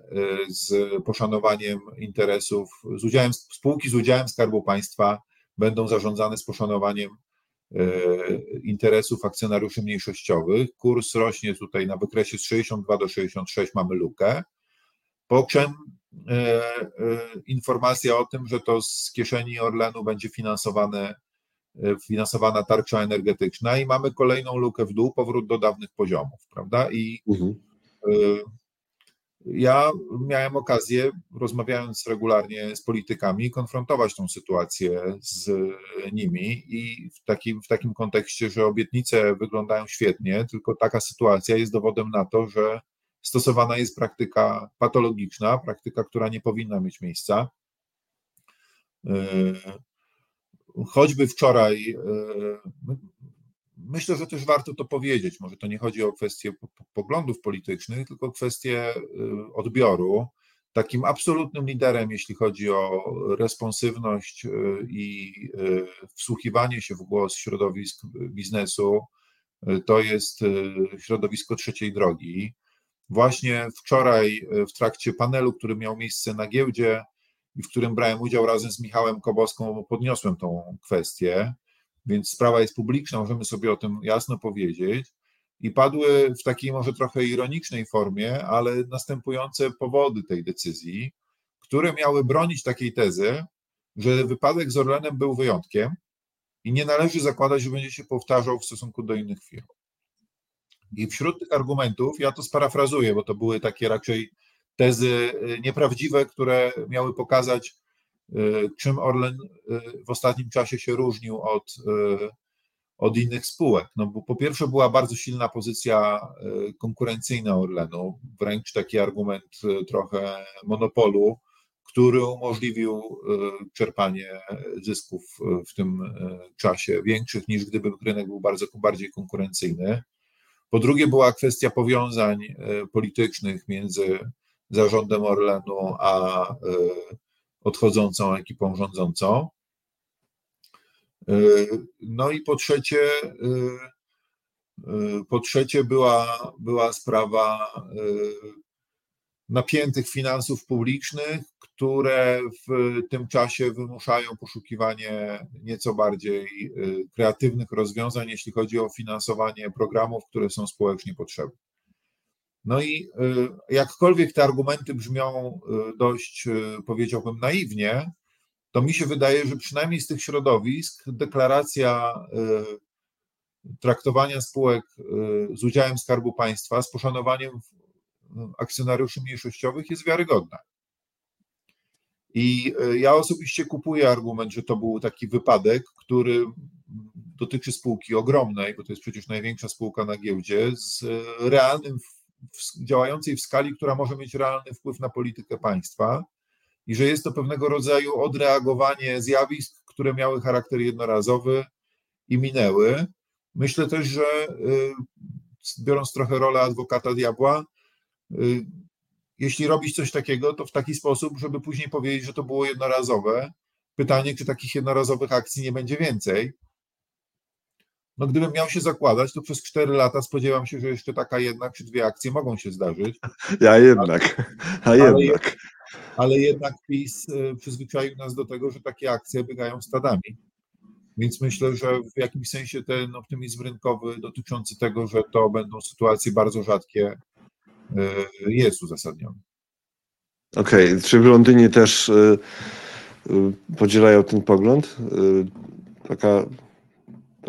z poszanowaniem interesów, z udziałem, spółki z udziałem Skarbu Państwa będą zarządzane z poszanowaniem interesów akcjonariuszy mniejszościowych. Kurs rośnie tutaj na wykresie z 62 do 66, mamy lukę. Po czym e, e, informacja o tym, że to z kieszeni Orlenu będzie finansowane, finansowana tarcza energetyczna i mamy kolejną lukę w dół, powrót do dawnych poziomów, prawda? I mhm. Ja miałem okazję, rozmawiając regularnie z politykami, konfrontować tą sytuację z nimi i w takim, w takim kontekście, że obietnice wyglądają świetnie, tylko taka sytuacja jest dowodem na to, że stosowana jest praktyka patologiczna, praktyka, która nie powinna mieć miejsca. Choćby wczoraj Myślę, że też warto to powiedzieć. Może to nie chodzi o kwestię poglądów politycznych, tylko kwestię y, odbioru. Takim absolutnym liderem, jeśli chodzi o responsywność y, i y, wsłuchiwanie się w głos środowisk biznesu, to jest środowisko trzeciej drogi. Właśnie wczoraj w trakcie panelu, który miał miejsce na giełdzie i w którym brałem udział razem z Michałem Koboską, podniosłem tą kwestię więc sprawa jest publiczna, możemy sobie o tym jasno powiedzieć. I padły w takiej może trochę ironicznej formie, ale następujące powody tej decyzji, które miały bronić takiej tezy, że wypadek z Orlenem był wyjątkiem i nie należy zakładać, że będzie się powtarzał w stosunku do innych firm. I wśród tych argumentów, ja to sparafrazuję, bo to były takie raczej tezy y, nieprawdziwe, które miały pokazać, czym Orlen y, w ostatnim czasie się różnił od, y, od innych spółek. No bo po pierwsze była bardzo silna pozycja konkurencyjna Orlenu, wręcz taki argument trochę monopolu, który umożliwił czerpanie zysków w tym czasie większych niż gdyby rynek był bardzo bardziej konkurencyjny. Po drugie była kwestia powiązań politycznych między zarządem Orlenu a odchodzącą ekipą rządzącą. No i po trzecie, po trzecie była, była sprawa napiętych finansów publicznych, które w tym czasie wymuszają poszukiwanie nieco bardziej kreatywnych rozwiązań, jeśli chodzi o finansowanie programów, które są społecznie potrzebne. No i jakkolwiek te argumenty brzmią dość, powiedziałbym, naiwnie, to mi się wydaje, że przynajmniej z tych środowisk deklaracja traktowania spółek z udziałem Skarbu Państwa z poszanowaniem akcjonariuszy mniejszościowych jest wiarygodna. I ja osobiście kupuję argument, że to był taki wypadek, który dotyczy spółki ogromnej, bo to jest przecież największa spółka na giełdzie, z realnym, działającej w skali, która może mieć realny wpływ na politykę państwa i że jest to pewnego rodzaju odreagowanie zjawisk, które miały charakter jednorazowy i minęły. Myślę też, że biorąc trochę rolę adwokata diabła, jeśli robić coś takiego, to w taki sposób, żeby później powiedzieć, że to było jednorazowe. Pytanie, czy takich jednorazowych akcji nie będzie więcej. No, gdybym miał się zakładać, to przez 4 lata spodziewam się, że jeszcze taka jedna czy dwie akcje mogą się zdarzyć. Ja jednak, a jednak. Ale jednak PiS przyzwyczaił nas do tego, że takie akcje biegają stadami. Więc myślę, że w jakimś sensie ten optymizm rynkowy dotyczący tego, że to będą sytuacje bardzo rzadkie, jest uzasadniony. Okej, okay. czy w Londynie też podzielają ten pogląd? Taka,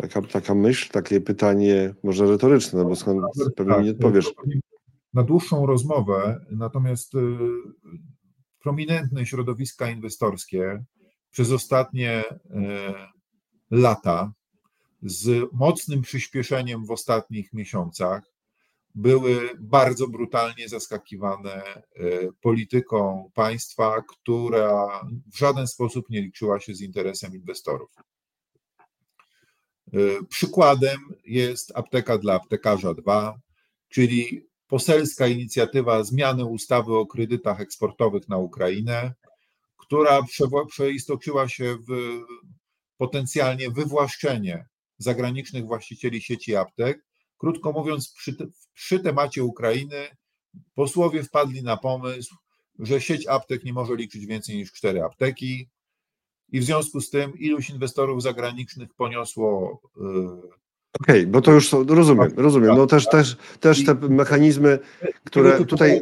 taka, taka myśl, takie pytanie, może retoryczne, no bo skąd pewnie tak, nie odpowiesz. Na dłuższą rozmowę, natomiast prominentne środowiska inwestorskie przez ostatnie lata z mocnym przyspieszeniem w ostatnich miesiącach były bardzo brutalnie zaskakiwane polityką państwa, która w żaden sposób nie liczyła się z interesem inwestorów. Przykładem jest apteka dla aptekarza 2, czyli poselska inicjatywa zmiany ustawy o kredytach eksportowych na Ukrainę, która przeistoczyła się w potencjalnie wywłaszczenie zagranicznych właścicieli sieci aptek. Krótko mówiąc, przy, przy temacie Ukrainy posłowie wpadli na pomysł, że sieć aptek nie może liczyć więcej niż cztery apteki, i w związku z tym iluś inwestorów zagranicznych poniosło. Okej, okay, bo to już rozumiem, rozumiem. No też, też, też te mechanizmy, które tego tutaj.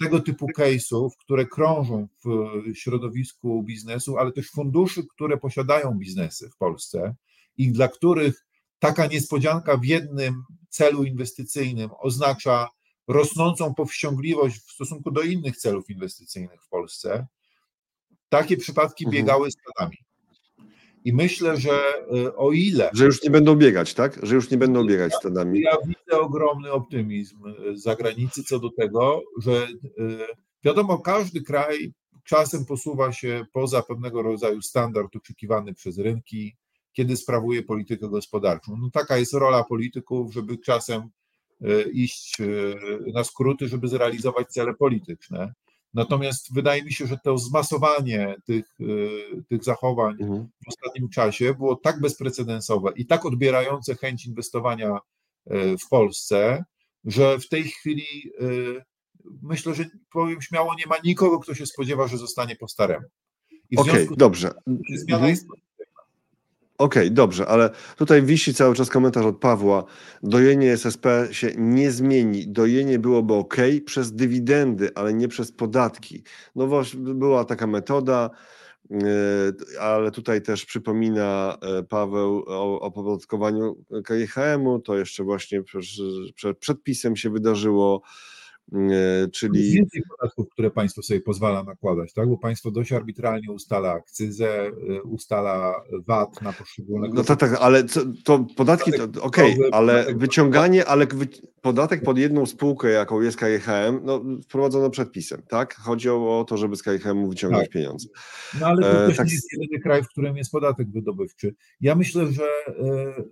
Tego typu case'ów, które krążą w środowisku biznesu, ale też funduszy, które posiadają biznesy w Polsce i dla których taka niespodzianka w jednym celu inwestycyjnym oznacza rosnącą powściągliwość w stosunku do innych celów inwestycyjnych w Polsce, takie przypadki Mhm. biegały stadami. I myślę, że e, o ile. Że już nie będą biegać, tak? Że już nie będą biegać stadami. Ja widzę ogromny optymizm e, z zagranicy co do tego, że e, wiadomo, każdy kraj czasem posuwa się poza pewnego rodzaju standard oczekiwany przez rynki, kiedy sprawuje politykę gospodarczą. No taka jest rola polityków, żeby czasem iść na skróty, żeby zrealizować cele polityczne. Natomiast wydaje mi się, że to zmasowanie tych, tych zachowań Mhm. w ostatnim czasie było tak bezprecedensowe i tak odbierające chęć inwestowania w Polsce, że w tej chwili myślę, że powiem śmiało, nie ma nikogo, kto się spodziewa, że zostanie po staremu. Okej, z dobrze. tym zmiana Mhm. jest Okej, dobrze, ale tutaj wisi cały czas komentarz od Pawła. Dojenie SSP się nie zmieni. Dojenie byłoby ok przez dywidendy, ale nie przez podatki. No właśnie, była taka metoda, yy, ale tutaj też przypomina e, Paweł o opodatkowaniu KGHM-u. To jeszcze właśnie przed, przed, przed się wydarzyło. E, czyli... Więcej podatków, które państwo sobie pozwala nakładać, tak? Bo państwo dość arbitralnie ustala akcyzę, y, ustala VAT na poszczególne... No tak, tak, ale co, to podatki, to okej, okay, ale wyciąganie, ale wy, podatek pod jedną spółkę, jaką jest KGHM, no wprowadzono przepisem, tak? Chodzi o to, żeby z KGHM wyciągnąć Tak. pieniądze. No ale to E, też tak nie jest jedyny kraj, w którym jest podatek wydobywczy. Ja myślę, że e, e,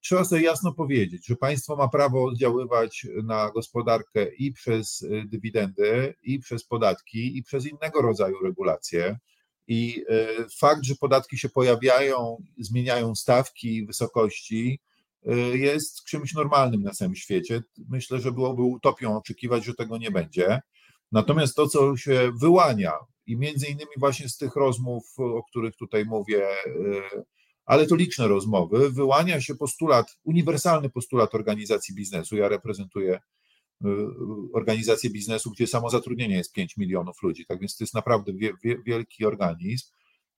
trzeba sobie jasno powiedzieć, że państwo ma prawo oddziaływać na gospodarkę i przez e, dywidendy, i przez podatki, i przez innego rodzaju regulacje. I e, fakt, że podatki się pojawiają, zmieniają stawki, wysokości, e, jest czymś normalnym na całym świecie. Myślę, że byłoby utopią oczekiwać, że tego nie będzie. Natomiast to, co się wyłania, i między innymi właśnie z tych rozmów, o których tutaj mówię, y, ale to liczne rozmowy, wyłania się postulat, uniwersalny postulat organizacji biznesu. Ja reprezentuję y, organizację biznesu, gdzie samo zatrudnienie jest 5 milionów ludzi, tak więc to jest naprawdę wie, wie, wielki organizm.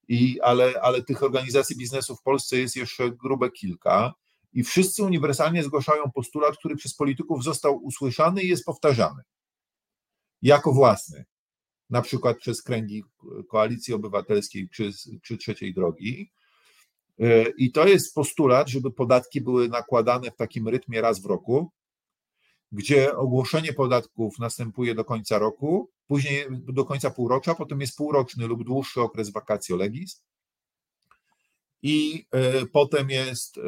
I, ale, ale tych organizacji biznesu w Polsce jest jeszcze grube kilka i wszyscy uniwersalnie zgłaszają postulat, który przez polityków został usłyszany i jest powtarzany jako własny na przykład przez kręgi Koalicji Obywatelskiej czy, czy Trzeciej Drogi. E, I to jest postulat, żeby podatki były nakładane w takim rytmie raz w roku, gdzie ogłoszenie podatków następuje do końca roku, później do końca półrocza, potem jest półroczny lub dłuższy okres vacatio legis i e, potem jest e,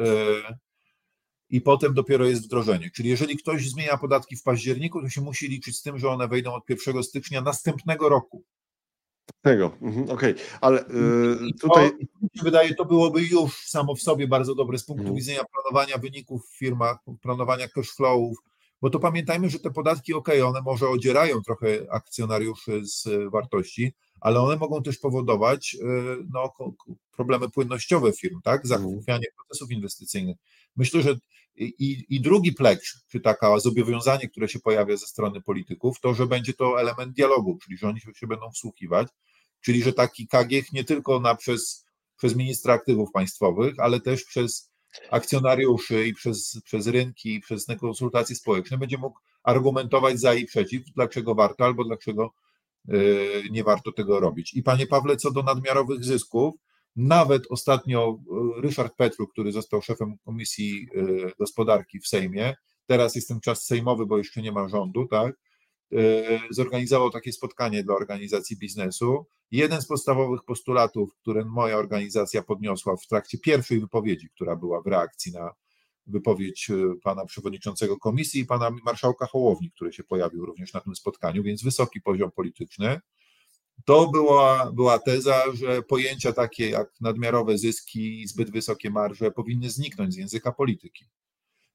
i potem dopiero jest wdrożenie. Czyli jeżeli ktoś zmienia podatki w październiku, to się musi liczyć z tym, że one wejdą od 1 stycznia następnego roku. Tego, mhm, okej, ale y, I tutaj... To, mi się wydaje, to byłoby już samo w sobie bardzo dobre z punktu Mhm. widzenia planowania wyników w firmach, planowania cash flowów, bo to pamiętajmy, że te podatki, ok, one może odzierają trochę akcjonariuszy z e, wartości, ale one mogą też powodować e, no, problemy płynnościowe firm, tak? Zachwianie procesów inwestycyjnych. Myślę, że i, i drugi plecz, czy taka zobowiązanie, które się pojawia ze strony polityków, to, że będzie to element dialogu, czyli że oni się, się będą wsłuchiwać, czyli że taki KGH nie tylko na przez, przez ministra aktywów państwowych, ale też przez akcjonariuszy i przez, przez rynki, i przez konsultacje społeczne będzie mógł argumentować za i przeciw, dlaczego warto albo dlaczego y, nie warto tego robić. I panie Pawle, co do nadmiarowych zysków, nawet ostatnio y, Ryszard Petru, który został szefem Komisji y, Gospodarki w Sejmie, teraz jest ten czas sejmowy, bo jeszcze nie ma rządu, tak? Y, Zorganizował takie spotkanie dla organizacji biznesu. Jeden z podstawowych postulatów, które moja organizacja podniosła w trakcie pierwszej wypowiedzi, która była w reakcji na wypowiedź y, pana przewodniczącego komisji i pana marszałka Hołowni, który się pojawił również na tym spotkaniu, więc wysoki poziom polityczny. To była, była teza, że pojęcia takie jak nadmiarowe zyski i zbyt wysokie marże powinny zniknąć z języka polityki,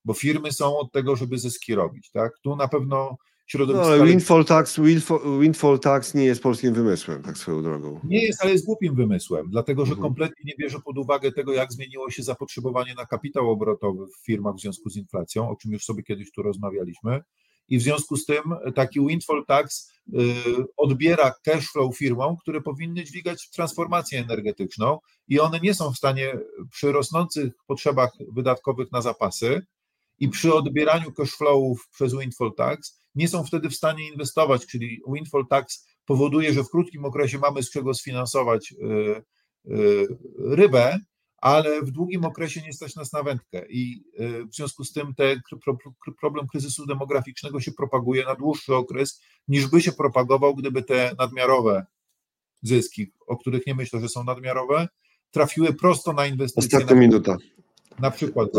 bo firmy są od tego, żeby zyski robić. Tak? Tu na pewno No, środowisko. ale windfall tax, windfall, windfall tax nie jest polskim wymysłem, tak swoją drogą. Nie jest, ale jest głupim wymysłem, dlatego że Mhm. kompletnie nie bierze pod uwagę tego, jak zmieniło się zapotrzebowanie na kapitał obrotowy w firmach w związku z inflacją, o czym już sobie kiedyś tu rozmawialiśmy. I w związku z tym taki windfall tax y, odbiera cash flow firmom, które powinny dźwigać transformację energetyczną i one nie są w stanie przy rosnących potrzebach wydatkowych na zapasy i przy odbieraniu cash flowów przez windfall tax nie są wtedy w stanie inwestować, czyli windfall tax powoduje, że w krótkim okresie mamy z czego sfinansować y, y, rybę, ale w długim okresie nie stać nas na wędkę i y, w związku z tym ten pro, pro, problem kryzysu demograficznego się propaguje na dłuższy okres, niż by się propagował, gdyby te nadmiarowe zyski, o których nie myślę, że są nadmiarowe, trafiły prosto na inwestycje, Ostatnia na, minuta. na przykład.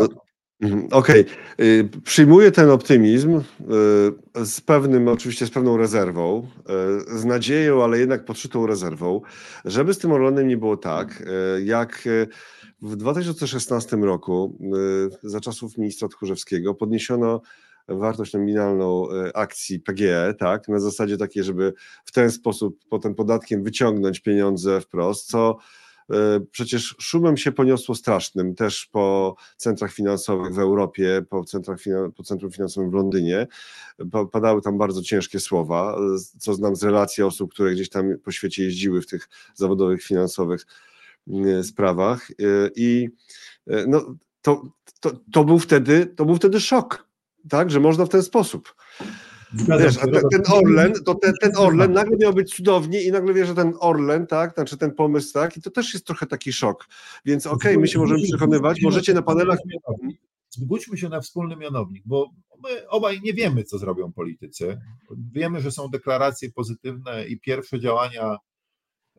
Okej, Y, przyjmuję ten optymizm y, z pewnym, oczywiście z pewną rezerwą, y, z nadzieją, ale jednak podszytą rezerwą, żeby z tym Orlenem nie było tak, y, jak w 2016 roku za czasów ministra Tchórzewskiego podniesiono wartość nominalną akcji PGE, tak, na zasadzie takiej, żeby w ten sposób potem podatkiem wyciągnąć pieniądze wprost, co przecież szumem się poniosło strasznym też po centrach finansowych w Europie, po, centrach, po centrum finansowym w Londynie. Pa- Padały tam bardzo ciężkie słowa, co znam z relacji osób, które gdzieś tam po świecie jeździły w tych zawodowych, finansowych y, sprawach. Y, I y, no, to, to, to, był wtedy, to był wtedy szok, tak, że można w ten sposób. Wiesz, a ten, ten Orlen, to ten, ten Orlen nagle miał być cudownie i nagle wie, że ten Orlen, tak, znaczy ten pomysł, tak, i to też jest trochę taki szok. Więc okej, okay, my się możemy przekonywać, możecie na panelach... Zgódźmy się na wspólny mianownik, bo my obaj nie wiemy, co zrobią politycy. Wiemy, że są deklaracje pozytywne i pierwsze działania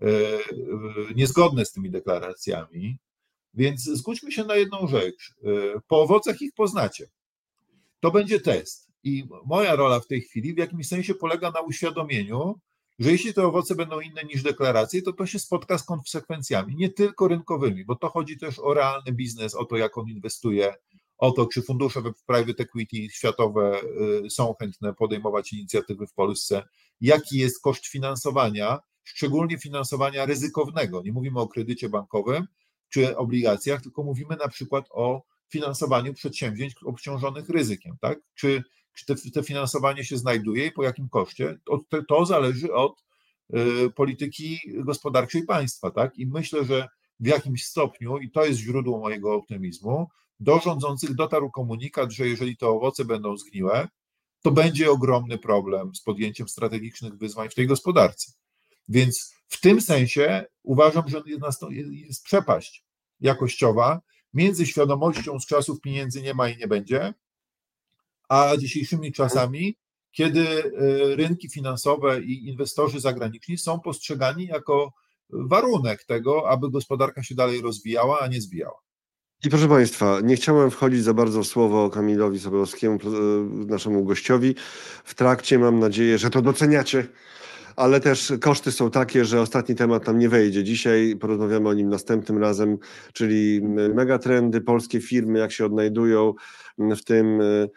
e, e, niezgodne z tymi deklaracjami, więc zgódźmy się na jedną rzecz. E, po owocach ich poznacie. To będzie test. I moja rola w tej chwili w jakimś sensie polega na uświadomieniu, że jeśli te owoce będą inne niż deklaracje, to to się spotka z konsekwencjami, nie tylko rynkowymi, bo to chodzi też o realny biznes, o to, jak on inwestuje, o to, czy fundusze w private equity światowe y, są chętne podejmować inicjatywy w Polsce, jaki jest koszt finansowania, szczególnie finansowania ryzykownego. Nie mówimy o kredycie bankowym czy obligacjach, tylko mówimy na przykład o finansowaniu przedsięwzięć obciążonych ryzykiem, tak? Czy, czy te, te finansowanie się znajduje i po jakim koszcie? To, to zależy od y, polityki gospodarczej państwa, tak? I myślę, że w jakimś stopniu, i to jest źródło mojego optymizmu, do rządzących dotarł komunikat, że jeżeli te owoce będą zgniłe, to będzie ogromny problem z podjęciem strategicznych wyzwań w tej gospodarce. Więc w tym sensie uważam, że jest przepaść jakościowa między świadomością z czasów pieniędzy nie ma i nie będzie, a dzisiejszymi czasami, kiedy e, rynki finansowe i inwestorzy zagraniczni są postrzegani jako warunek tego, aby gospodarka się dalej rozwijała, a nie zwijała. I proszę Państwa, nie chciałem wchodzić za bardzo w słowo Kamilowi Sobolowskiemu, e, naszemu gościowi. W trakcie mam nadzieję, że to doceniacie ale też koszty są takie, że ostatni temat tam nie wejdzie. Dzisiaj porozmawiamy o nim następnym razem, czyli megatrendy, polskie firmy, jak się odnajdują w tym e,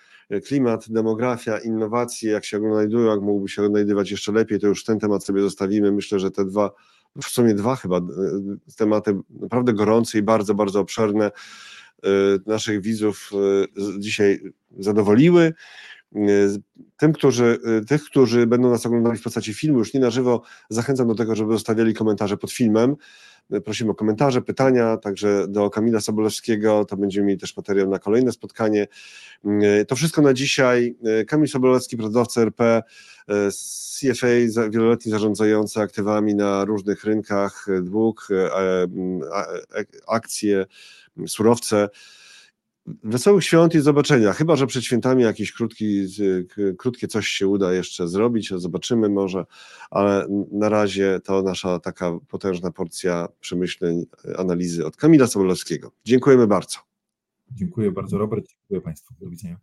klimat, demografia, innowacje, jak się odnajdują, jak mógłby się odnajdywać jeszcze lepiej, to już ten temat sobie zostawimy. Myślę, że te dwa, w sumie dwa chyba e, tematy naprawdę gorące i bardzo, bardzo obszerne e, naszych widzów dzisiaj zadowoliły. Tym, którzy, tych, którzy będą nas oglądali w postaci filmu, już nie na żywo, zachęcam do tego, żeby zostawiali komentarze pod filmem. Prosimy o komentarze, pytania, także do Kamila Sobolewskiego, to będziemy mieli też materiał na kolejne spotkanie. To wszystko na dzisiaj. Kamil Sobolewski, pracodawca RP, CFA, wieloletni zarządzający aktywami na różnych rynkach, dług, akcje, surowce. Wesołych świąt i zobaczenia. Chyba, że przed świętami jakieś krótki, krótkie coś się uda jeszcze zrobić, zobaczymy może, ale na razie to nasza taka potężna porcja przemyśleń, analizy od Kamila Sobolewskiego. Dziękujemy bardzo. Dziękuję bardzo, Robert. Dziękuję Państwu. Do widzenia.